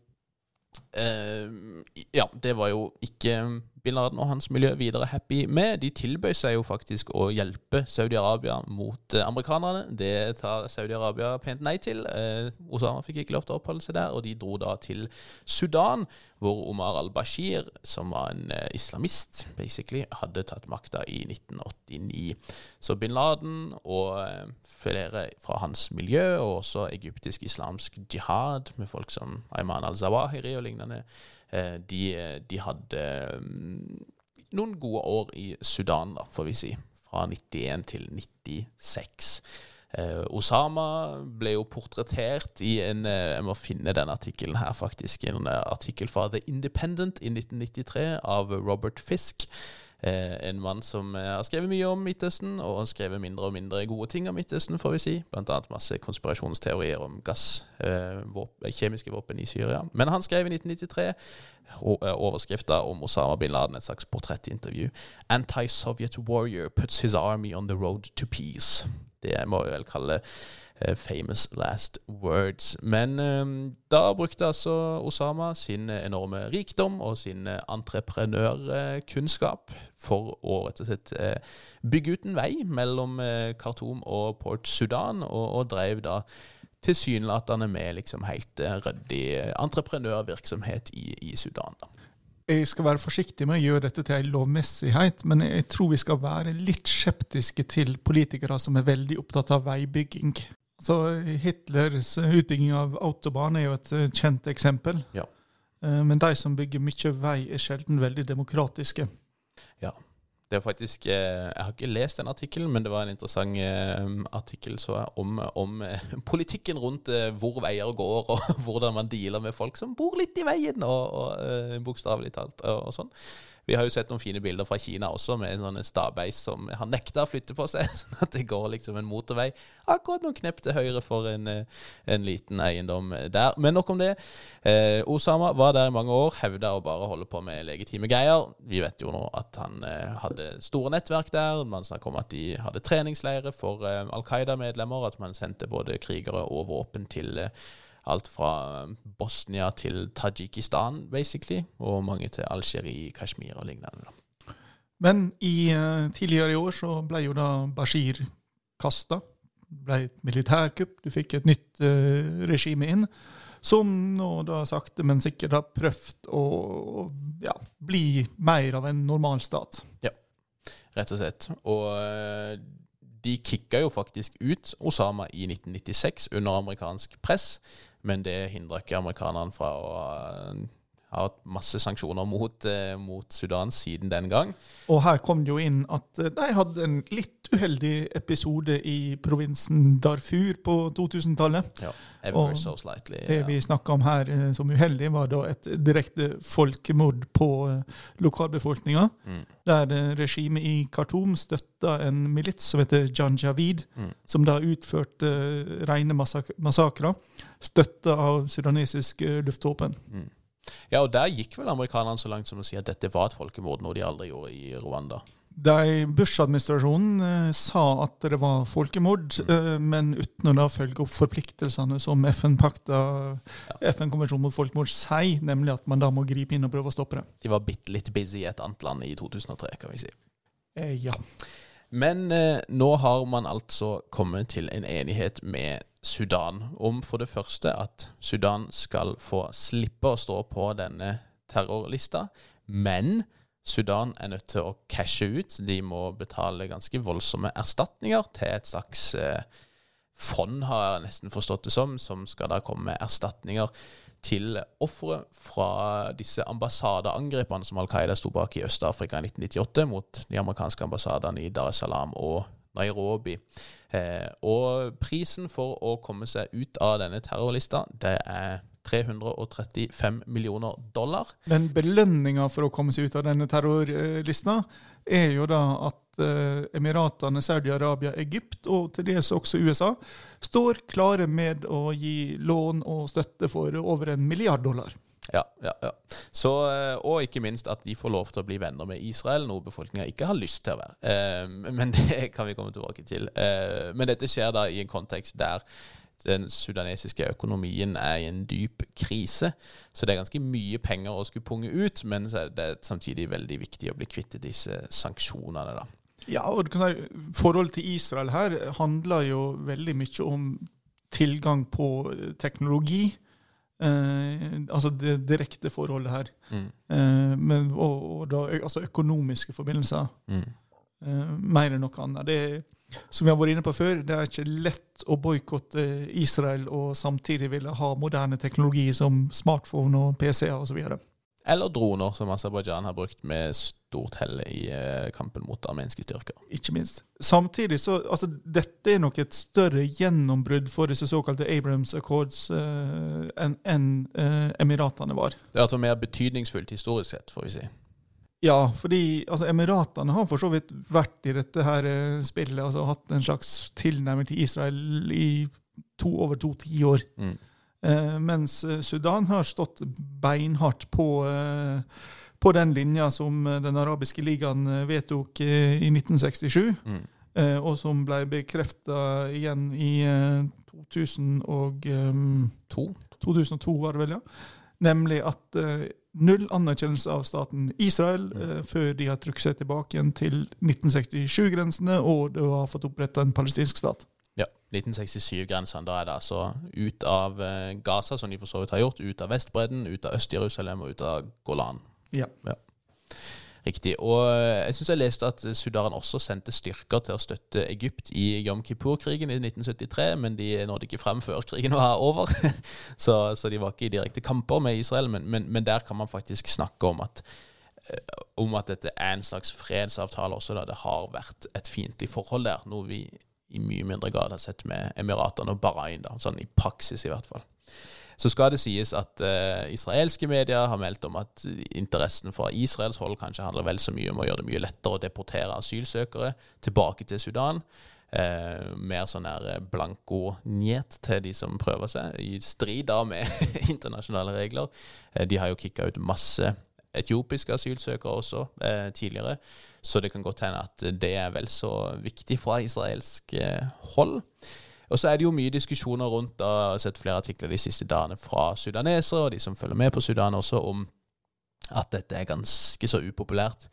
Speaker 1: Eh, ja, det var jo ikke bin Laden og hans miljø videre happy med. De tilbød seg jo faktisk å hjelpe Saudi-Arabia mot eh, amerikanerne. Det tar Saudi-Arabia pent nei til. Eh, Osama fikk ikke lov til å oppholde seg der, og de dro da til Sudan, hvor Omar al-Bashir, som var en eh, islamist, basically, hadde tatt makta i 1989. Så bin Laden og eh, flere fra hans miljø, og også egyptisk islamsk jihad, med folk som Ayman al-Zawahiri og lignende, Eh, de, de, hadde mm, noen gode år i Sudan, da, får vi si. Fra 91 til 96. Eh, Osama ble jo portrettert i en eh, Jeg må finne den artikkelen her, faktisk. En artikkel fra The Independent i 1993 av Robert Fisk. Eh, en mann som eh, har skrevet mye om Midtøsten, og skrevet mindre og mindre gode ting om Midtøsten, får vi si. Blant annet masse konspirasjonsteorier om gass, eh, våpen, kjemiske våpen i Syria. Men han skrev i 1993 overskrifta om Osama bin Laden, et slags portrettintervju. 'Anti-Soviet warrior puts his army on the road to peace'. Det må vi vel kalle Eh, famous last words. Men ehm, da brukte altså Osama sin enorme rikdom og sin entreprenørkunnskap for å rett og slett eh, bygge ut en vei mellom eh, Khartoum og Port Sudan, og, og drev da tilsynelatende med liksom helt ryddig entreprenørvirksomhet i, i Sudan. da.
Speaker 2: Jeg skal være forsiktig med å gjøre dette til en lovmessighet, men jeg tror vi skal være litt skeptiske til politikere som er veldig opptatt av veibygging. Så Hitlers utbygging av autobahn er jo et eh, kjent eksempel.
Speaker 1: Ja.
Speaker 2: Eh, men de som bygger mye vei, er sjelden veldig demokratiske.
Speaker 1: Ja. Det er faktisk, eh, Jeg har ikke lest den artikkelen, men det var en interessant artikkel om, om, politikken rundt hvor veier går, og hvordan man dealer med folk som bor litt i veien, og, og bokstavelig talt. og, og sånn. Vi har jo sett noen fine bilder fra Kina også, med en sånn stabeis som har nekta å flytte på seg. Sånn at det går liksom en motorvei akkurat noen knepp til høyre for en, eh, en, liten eiendom der. Men nok om det. Eh, Osama var der i mange år, hevda å bare holde på med legitime greier. Vi vet jo nå at han eh, hadde store nettverk der. Man snakker om at de hadde treningsleirer for eh, Al Qaida-medlemmer. At man sendte både krigere og våpen til eh, Alt fra um, Bosnia til Tadsjikistan, basically, og mange til Algerie, Kashmir og lignende.
Speaker 2: Men i, uh, tidligere i år så ble jo da Bashir kasta. ble et militærkupp. Du fikk et nytt uh, regime inn. Som nå da sakte, men sikkert har prøvd å ja, bli mer av en normalstat.
Speaker 1: Ja, rett og slett. Og uh, de kicka jo faktisk ut Osama i 1996 under amerikansk press men det hindrer ikke amerikanerne fra å eh, ha hatt masse sanksjoner mot, eh, mot, Sudan siden den gang.
Speaker 2: Og her kom det jo inn at eh, de hadde en litt uheldig episode i provinsen Darfur på 2000-tallet.
Speaker 1: Ja, ever so slightly.
Speaker 2: Det vi snakka om her som uheldig, var da et direkte folkemord på lokalbefolkninga. Mm. Der regimet i Khartoum støtta en milits som heter Jan Javid, mm. som da utførte rene massakrer støtta av sudanesisk eh, luftvåpen. Mm.
Speaker 1: Ja, og der gikk vel amerikanerne så langt som å si at dette var et folkemord, noe de aldri gjorde i Rwanda.
Speaker 2: Bush-administrasjonen eh, sa at det var folkemord, mm. eh, men uten å da følge opp forpliktelsene som FN-pakta, ja. FN-konvensjonen mot folkemord sier, nemlig at man da må gripe inn og prøve å stoppe det.
Speaker 1: De var bitte litt busy i et annet land i 2003, kan vi si.
Speaker 2: Eh, ja.
Speaker 1: Men eh, nå har man altså kommet til en enighet med Sudan om for det første at Sudan skal få slippe å stå på denne terrorlista, men Sudan er nødt til å cashe ut. De må betale ganske voldsomme erstatninger til et slags eh, fond, har jeg nesten forstått det som, som skal da komme med erstatninger til ofre fra disse ambassadeangrepene som Al Qaida sto bak i Øst-Afrika i 1998 mot de amerikanske ambassadene i Dar es Salaam og Nairobi. Eh, og prisen for å komme seg ut av denne terrorlista, det er 335 millioner dollar.
Speaker 2: Men belønninga for å komme seg ut av denne terrorlista er jo da at eh, Emiratene, Saudi-Arabia, Egypt og til dels også USA står klare med å gi lån og støtte for over en milliard dollar.
Speaker 1: Ja, ja, ja. Så, eh, og ikke minst at de får lov til å bli venner med Israel, noe befolkninga ikke har lyst til å være. Eh, men det kan vi komme tilbake til. Men dette skjer da i en kontekst der den sudanesiske økonomien er i en dyp krise. Så det er ganske mye penger å skulle punge ut, men det er samtidig veldig viktig å bli kvitt disse sanksjonene. da.
Speaker 2: Ja, og si, Forholdet til Israel her handler jo veldig mye om tilgang på teknologi. Eh, altså det direkte forholdet her. Mm. Eh, men, og, og da, altså økonomiske forbindelser. Mm. Eh, mer enn noe annet. Det er som vi har vært inne på før, det er ikke lett å boikotte Israel og samtidig ville ha moderne teknologi som smartphone og PC-er osv.
Speaker 1: Eller droner, som Aserbajdsjan har brukt med stort hell i eh, kampen mot armenske styrker.
Speaker 2: Ikke minst. Samtidig så altså, Dette er nok et større gjennombrudd for disse såkalte Abrahams Accords uh, enn en, uh, Emiratene var.
Speaker 1: Det er altså mer betydningsfullt historisk sett, får vi si.
Speaker 2: Ja, fordi altså, Emiratene har for så vidt vært i dette her eh, spillet, altså hatt en slags tilnærming til Israel i to, over to tiår. Mm. Eh, mens eh, Sudan har stått beinhardt på, eh, på den linja som eh, Den arabiske ligaen vedtok eh, i 1967, mm. og som ble bekrefta igjen i 2002. 2002 var det vel, ja. Nemlig at null anerkjennelse av staten Israel mm. eh, før de har trukket seg tilbake igjen til 1967-grensene og det har fått oppretta en palestinsk stat.
Speaker 1: Ja, 1967-grensene. Da er det altså ut av eh, Gaza, som de for så vidt har gjort, ut av Vestbredden, ut av Øst-Jerusalem og ut av Golan.
Speaker 2: Ja. ja.
Speaker 1: Riktig. Og eh, jeg syns jeg leste at Sudan også sendte styrker til å støtte Egypt i Yom Kippur-krigen i 1973, men de nådde ikke frem før krigen var over. så, så, de var ikke i direkte kamper med Israel, men, men, men der kan man faktisk snakke om at, eh, om at dette er en slags fredsavtale også, da det har vært et fiendtlig forhold der. Noe vi i mye mindre grad har sett med Emiratene og Bahrain, da, sånn i praksis i hvert fall. Så skal det sies at uh, israelske medier har meldt om at interessen fra Israels hold kanskje handler vel så mye om å gjøre det mye lettere å deportere asylsøkere tilbake til Sudan. Uh, mer sånn her eh, blanko njet til de som prøver seg, i strid da med internasjonale regler. Uh, de har jo kicka ut masse etiopiske asylsøkere også eh, tidligere, så det kan godt hende at det er vel så viktig fra israelsk eh, hold. Og så er det jo mye diskusjoner rundt, og jeg har sett flere artikler de siste dagene fra sudanesere, og de som følger med på Sudan også, om at dette er ganske så upopulært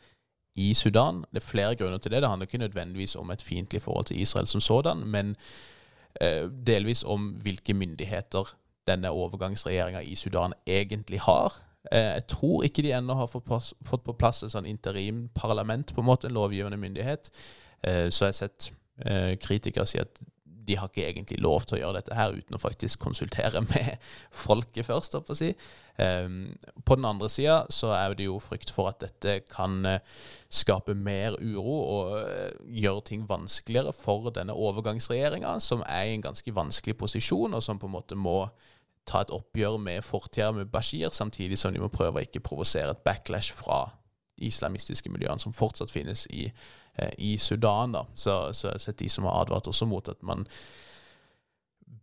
Speaker 1: i Sudan. Det er flere grunner til det. Det handler ikke nødvendigvis om et fiendtlig forhold til Israel som sådan, men eh, delvis om hvilke myndigheter denne overgangsregjeringa i Sudan egentlig har. Eh, jeg tror ikke de ennå har fått på, fått på plass et sånn interimparlament, på en måte, en lovgivende myndighet. Eh, så jeg har sett eh, kritikere si at de har ikke egentlig lov til å gjøre dette her uten å faktisk konsultere med folket først. På, si. um, på den andre sida så er det jo frykt for at dette kan uh, skape mer uro og uh, gjøre ting vanskeligere for denne overgangsregjeringa, som er i en ganske vanskelig posisjon, og som på en måte må ta et oppgjør med fortida med Bashir, samtidig som de må prøve å ikke provosere et backlash fra islamistiske miljøene som fortsatt finnes i Eh, i Sudan. da. Så, så jeg har sett de som har advart også mot at man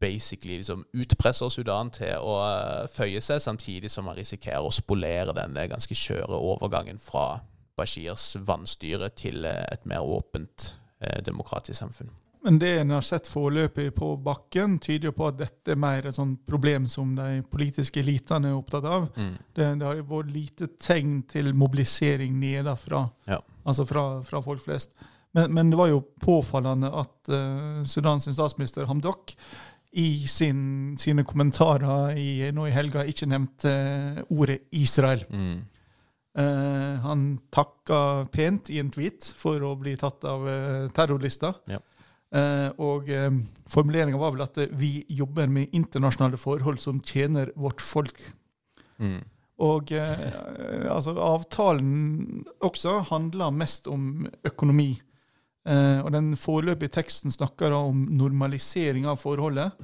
Speaker 1: basically liksom utpresser Sudan til å uh, føye seg, samtidig som man risikerer å spolere den ganske skjøre overgangen fra Bashirs vannstyre til et mer åpent uh, demokratisk samfunn.
Speaker 2: Men det en har sett foreløpig på bakken, tyder jo på at dette er mer et sånt problem som de politiske elitene er opptatt av. Mm. Det, det, har vært lite tegn til mobilisering nedenfra. Ja altså fra, fra folk flest. Men, men, det var jo påfallende at uh, Sudans statsminister Hamdok i sin, sine kommentarer i, nå i helga ikke nevnte uh, ordet Israel. Mm. Uh, han takka pent i en tweet for å bli tatt av uh, terrorlista. Ja. Uh, og uh, formuleringa var vel at vi jobber med internasjonale forhold som tjener vårt folk. Mm. Og eh, altså, avtalen også handler mest om økonomi. Eh, og den foreløpige teksten snakker om normalisering av forholdet,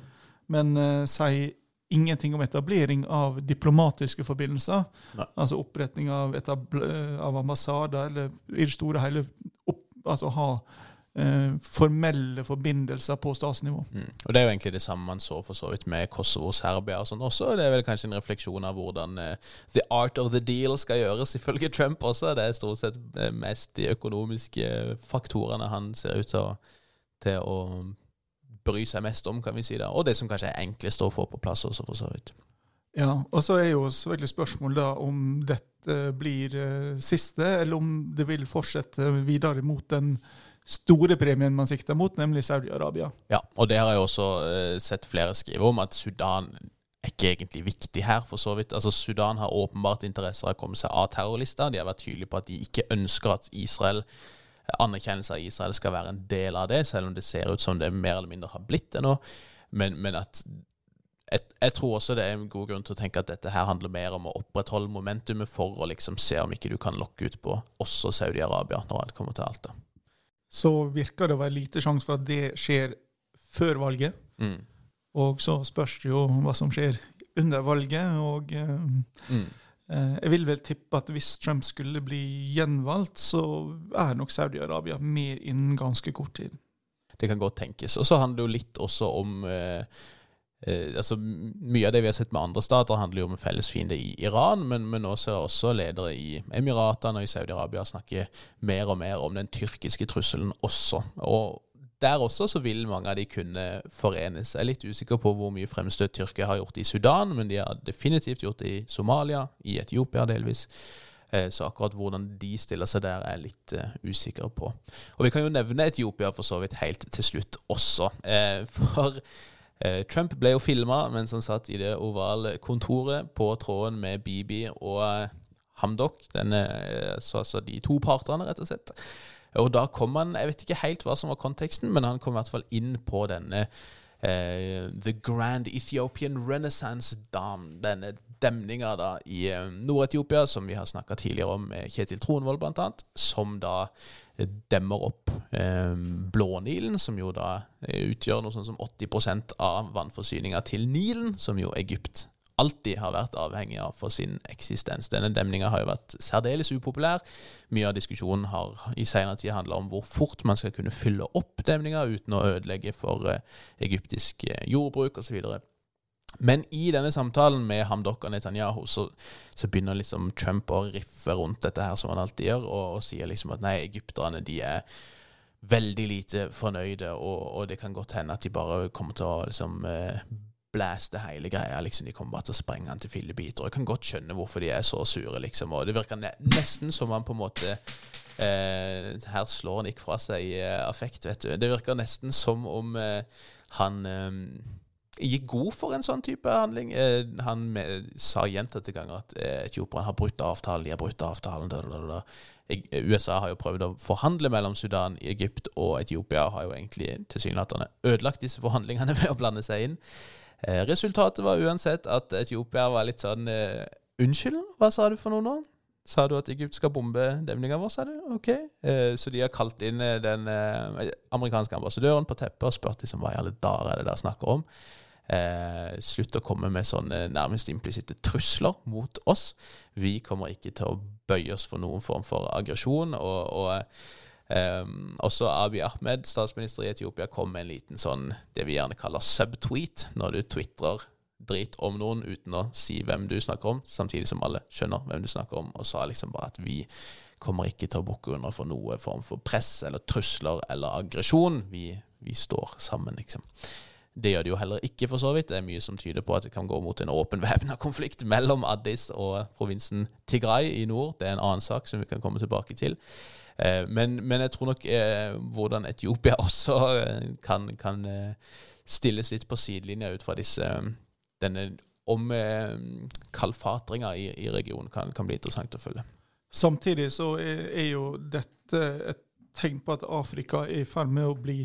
Speaker 2: men eh, sier ingenting om etablering av diplomatiske forbindelser.
Speaker 1: Nei.
Speaker 2: Altså oppretting av, av ambassader, eller i det store hele opp, altså ha eh, formelle forbindelser på statsnivå.
Speaker 1: Mm. Og Det er jo egentlig det samme man så for så vidt med Kosovo Serbia og sånn også. Det er vel kanskje en refleksjon av hvordan eh, the art of the deal skal gjøres, ifølge Trump også. Det er stort sett eh, mest de økonomiske faktorene han ser ut til å, til å bry seg mest om, kan vi si da. Og det som kanskje er enklest å få på plass også, for så vidt.
Speaker 2: Ja, og så er jo selvfølgelig spørsmålet da om dette blir eh, siste, eller om det vil fortsette videre mot den store premien man sikter mot, nemlig Saudi-Arabia.
Speaker 1: Ja, og det har jeg også eh, sett flere skrive om, at Sudan er ikke egentlig viktig her, for så vidt. Altså, Sudan har åpenbart interesser av å komme seg av terrorlista. De har vært tydelige på at de ikke ønsker at Israel anerkjennelse av Israel skal være en del av det, selv om det ser ut som det mer eller mindre har blitt det nå. Men, men at jeg, jeg tror også det er en god grunn til å tenke at dette her handler mer om å opprettholde momentumet for å liksom se om ikke du kan lokke ut på også Saudi-Arabia når alt kommer til alt. da.
Speaker 2: Så virker det å være lite sjanse for at det skjer før valget.
Speaker 1: Mm.
Speaker 2: Og så spørs det jo hva som skjer under valget. og... eh,
Speaker 1: Mm.
Speaker 2: Eh, Jeg vil vel tippe at hvis Trump skulle bli gjenvalgt, så er nok Saudi-Arabia mer innen ganske kort tid.
Speaker 1: Det kan godt tenkes. Og så handler det jo litt også om eh, eh, altså Mye av det vi har sett med andre stater, handler jo om en felles fiende i Iran, men, men nå ser også ledere i Emiratene og i Saudi-Arabia snakke mer og mer om den tyrkiske trusselen også. Og der også så vil mange av de kunne forenes. Jeg er litt usikker på hvor mye fremstøt Tyrkia har gjort i Sudan, men de har definitivt gjort det i Somalia, i Etiopia delvis. Eh, Så akkurat hvordan de stiller seg der, er jeg litt uh, usikker på. Og vi kan jo nevne Etiopia for så vidt helt til slutt også. Eh, For eh, Trump ble jo filma mens han satt i det ovale kontoret på tråden med Bibi og eh, Hamdok, denne, eh, altså de to partene, rett og slett. Og da kom han Jeg vet ikke helt hva som var konteksten, men han kom i hvert fall inn på denne eh, The Grand Ethiopian Renaissance Dam. Denne demninga da i eh, Nord-Etiopia, som vi har snakka tidligere om med Kjetil Tronvold annet. som da eh, demmer opp eh, Blånilen, som jo da utgjør noe sånn som 80% av vannforsyninga til Nilen, som jo Egypt alltid har vært avhengig av for sin eksistens. Denne demninga har jo vært særdeles upopulær. Mye av diskusjonen har i senere tid handla om hvor fort man skal kunne fylle opp demninga uten å ødelegge for eh, egyptisk eh, jordbruk osv. Men i denne samtalen med Hamdok og Netanyahu så, så begynner liksom Trump å riffe rundt dette her, som han alltid gjør, og, og sier liksom at nei, egypterne de er veldig lite fornøyde, og, og det kan godt hende at de bare kommer til å liksom eh, blæste hele greia. liksom De kommer bare til å sprenge han til fillebiter. Jeg kan godt skjønne hvorfor de er så sure, liksom. Og det virker nesten som han på en måte eh, Her slår han ikke fra seg eh, affekt, vet du. Det virker nesten som om eh, han eh, gikk god for en sånn type handling. Eh, han med, sa gjentatte ganger at eh, etioperne har brutt avtalen, de har brutt avtalen. Da, da, da. USA har jo prøvd å forhandle mellom Sudan, Egypt og Etiopia, og har jo egentlig tilsynelatende ødelagt disse forhandlingene ved å blande seg inn. Eh, resultatet var uansett at Etiopia var litt sånn eh, Unnskyld, hva sa du for noe nå? Sa du at Egypt skal bombe demninga vår, sa du? Ok. Eh, så de har kalt inn eh, den eh, amerikanske ambassadøren på teppet og spurt liksom, hva i alle dager er det der snakker om. Eh, slutt å komme med sånne nærmest implisitte trusler mot oss. Vi kommer ikke til å bøye oss for noen form for aggresjon. Og, og eh, også Abiy Ahmed, statsminister i Etiopia, kom med en liten sånn det vi gjerne kaller subtweet, når du twitrer drit om noen uten å si hvem du snakker om, samtidig som alle skjønner hvem du snakker om, og sa liksom bare at vi kommer ikke til å bukke under for noe form for press eller trusler eller aggresjon. Vi, vi står sammen, liksom. Det gjør det jo heller ikke, for så vidt. Det er mye som tyder på at det kan gå mot en åpen væpna konflikt mellom Addis og provinsen Tigray i nord. Det er en annen sak som vi kan komme tilbake til. Eh, Men, men jeg tror nok eh, hvordan Etiopia også eh, kan, kan eh, stilles litt på sidelinja ut fra disse denne om eh, kalfatringa i, i regionen kan, kan bli interessant å følge.
Speaker 2: Samtidig så er, er jo dette et tegn på at Afrika er i ferd med å bli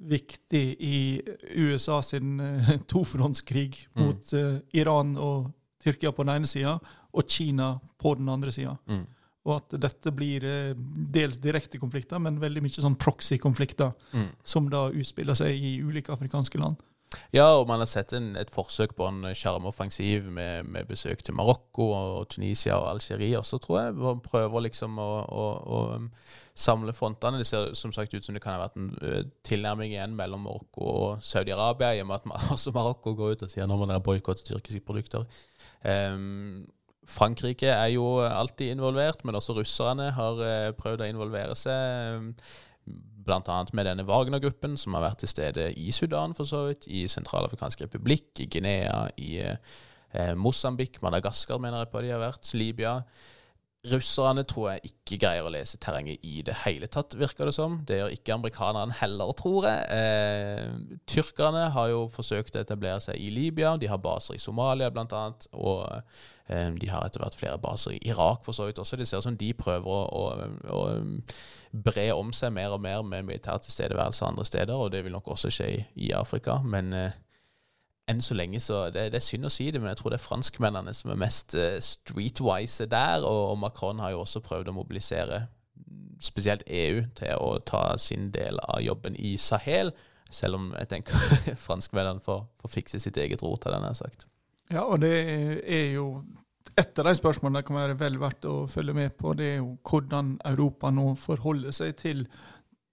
Speaker 2: viktig i USA sin eh, tofrontskrig
Speaker 1: Mm.
Speaker 2: mot eh, Iran og Tyrkia på den ene sida, og Kina på den andre sida.
Speaker 1: Mm.
Speaker 2: Og at dette blir eh, dels direkte konflikter, men veldig mye sånn proxy-konflikter,
Speaker 1: Mm.
Speaker 2: som da utspiller seg i ulike afrikanske land.
Speaker 1: Ja, og man har sett en, et forsøk på en sjarmoffensiv med, med, besøk til Marokko og Tunisia og Algerie også, tror jeg. Man prøver liksom å, å, å, um, samle frontene. Det ser som sagt ut som det kan ha vært en tilnærming igjen mellom Marokko og Saudi-Arabia, i og med at også Marokko går ut og sier nå må dere boikotte tyrkiske produkter. Um, Frankrike er jo alltid involvert, men også russerne har prøvd å involvere seg. Bl.a. med denne Wagner-gruppen, som har vært til stede i Sudan, for så vidt, i Sentralafrikansk republikk, i Guinea, i eh, Mosambik, Madagaskar mener jeg på de har vært, Libya. Russerne tror jeg ikke greier å lese terrenget i det hele tatt, virker det som. Det gjør ikke amerikanerne heller, tror jeg. Eh, tyrkerne har jo forsøkt å etablere seg i Libya. De har baser i Somalia, blant annet. Og de har etter hvert flere baser i Irak, for så vidt også. Det ser ut som de prøver å, å, å bre om seg mer og mer med militær tilstedeværelse andre steder, og det vil nok også skje i, Afrika. Men eh, enn så lenge så det, det, er synd å si det, men jeg tror det er franskmennene som er mest uh, streetwise der. Og, og, Macron har jo også prøvd å mobilisere spesielt EU til å ta sin del av jobben i Sahel. Selv om jeg tenker franskmennene får, får fikse sitt eget rot, hadde jeg sagt.
Speaker 2: Ja, og det er jo et av de spørsmålene det kan være vel verdt å følge med på, det er jo hvordan Europa nå forholder seg til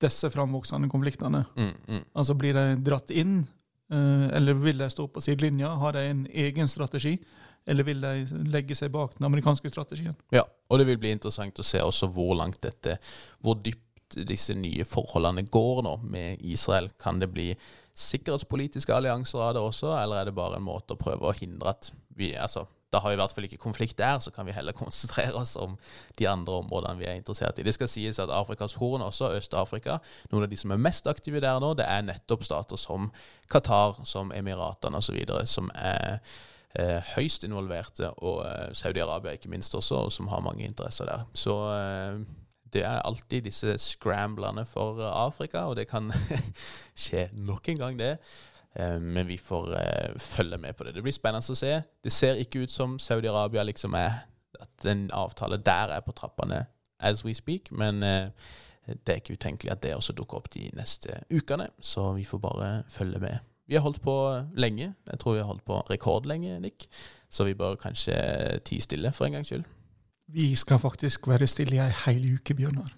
Speaker 2: disse framvoksende konfliktene. Mm, mm. Altså Blir de dratt inn, eh, eller vil de stå på sidelinja? Har de en egen strategi? Eller vil de legge seg bak den amerikanske strategien?
Speaker 1: Ja, og det vil bli interessant å se også hvor langt dette, hvor dypt disse nye forholdene går nå med Israel. Kan det bli sikkerhetspolitiske allianser av det også, eller er det bare en måte å prøve å hindre at vi altså, da har vi i hvert fall ikke konflikt der, så kan vi heller konsentrere oss om de andre områdene vi er interessert i. Det skal sies at Afrikas Horn, også Øst-Afrika, noen av de som er mest aktive der nå, det er nettopp stater som Qatar, som Emiratene osv., som er eh, høyst involverte, og eh, Saudi-Arabia ikke minst også, og som har mange interesser der. Så eh, det er alltid disse scramblene for Afrika, og det kan skje nok en gang, det. Eh, men vi får uh, følge med på det. Det blir spennende å se. Det ser ikke ut som Saudi-Arabia liksom er At en avtale der er på trappene as we speak, men det er ikke utenkelig at det også dukker opp de neste ukene. Så vi får bare følge med. Vi har holdt på lenge. Jeg tror vi har holdt på rekordlenge, Nick. Så vi bør kanskje tie stille for en gangs skyld.
Speaker 2: Vi skal faktisk være stille i ei hel uke, Bjørnar.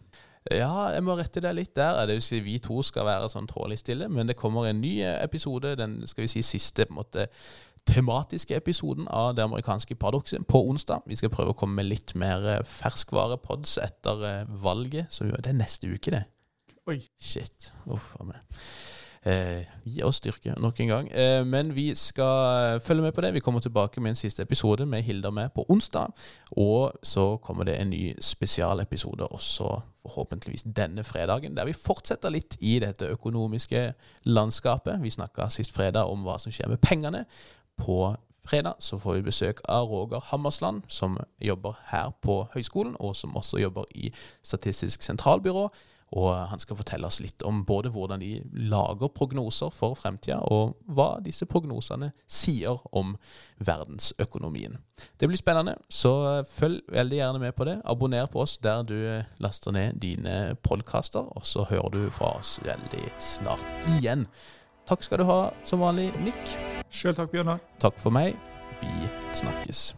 Speaker 1: Ja, jeg må rette deg litt der. Det vil si vi to skal være sånn tålelig stille, men det kommer en ny episode, den skal vi si siste på en måte tematiske episoden av Det amerikanske paradokset på onsdag. Vi skal prøve å komme med litt mer eh, ferskvarepods etter eh, valget. Så det er neste uke, det.
Speaker 2: Oi.
Speaker 1: Shit. Uff a meg. Eh, gi oss styrke nok en gang. Eh, men vi skal følge med på det. Vi kommer tilbake med en siste episode med Hilder med på onsdag. Og så kommer det en ny spesialepisode også forhåpentligvis denne fredagen, der vi fortsetter litt i dette økonomiske landskapet. Vi snakka sist fredag om hva som skjer med pengene. På fredag så får vi besøk av Roger Hammersland, som jobber her på høyskolen, og som også jobber i Statistisk sentralbyrå. Og han skal fortelle oss litt om både hvordan de lager prognoser for fremtida, og hva disse prognosene sier om verdensøkonomien. Det blir spennende, så følg veldig gjerne med på det. Abonner på oss der du laster ned dine podkaster, og så hører du fra oss veldig snart igjen. Takk skal du ha som vanlig, Nick.
Speaker 2: Sjøl takk, Bjørnar.
Speaker 1: Takk for meg. Vi snakkes.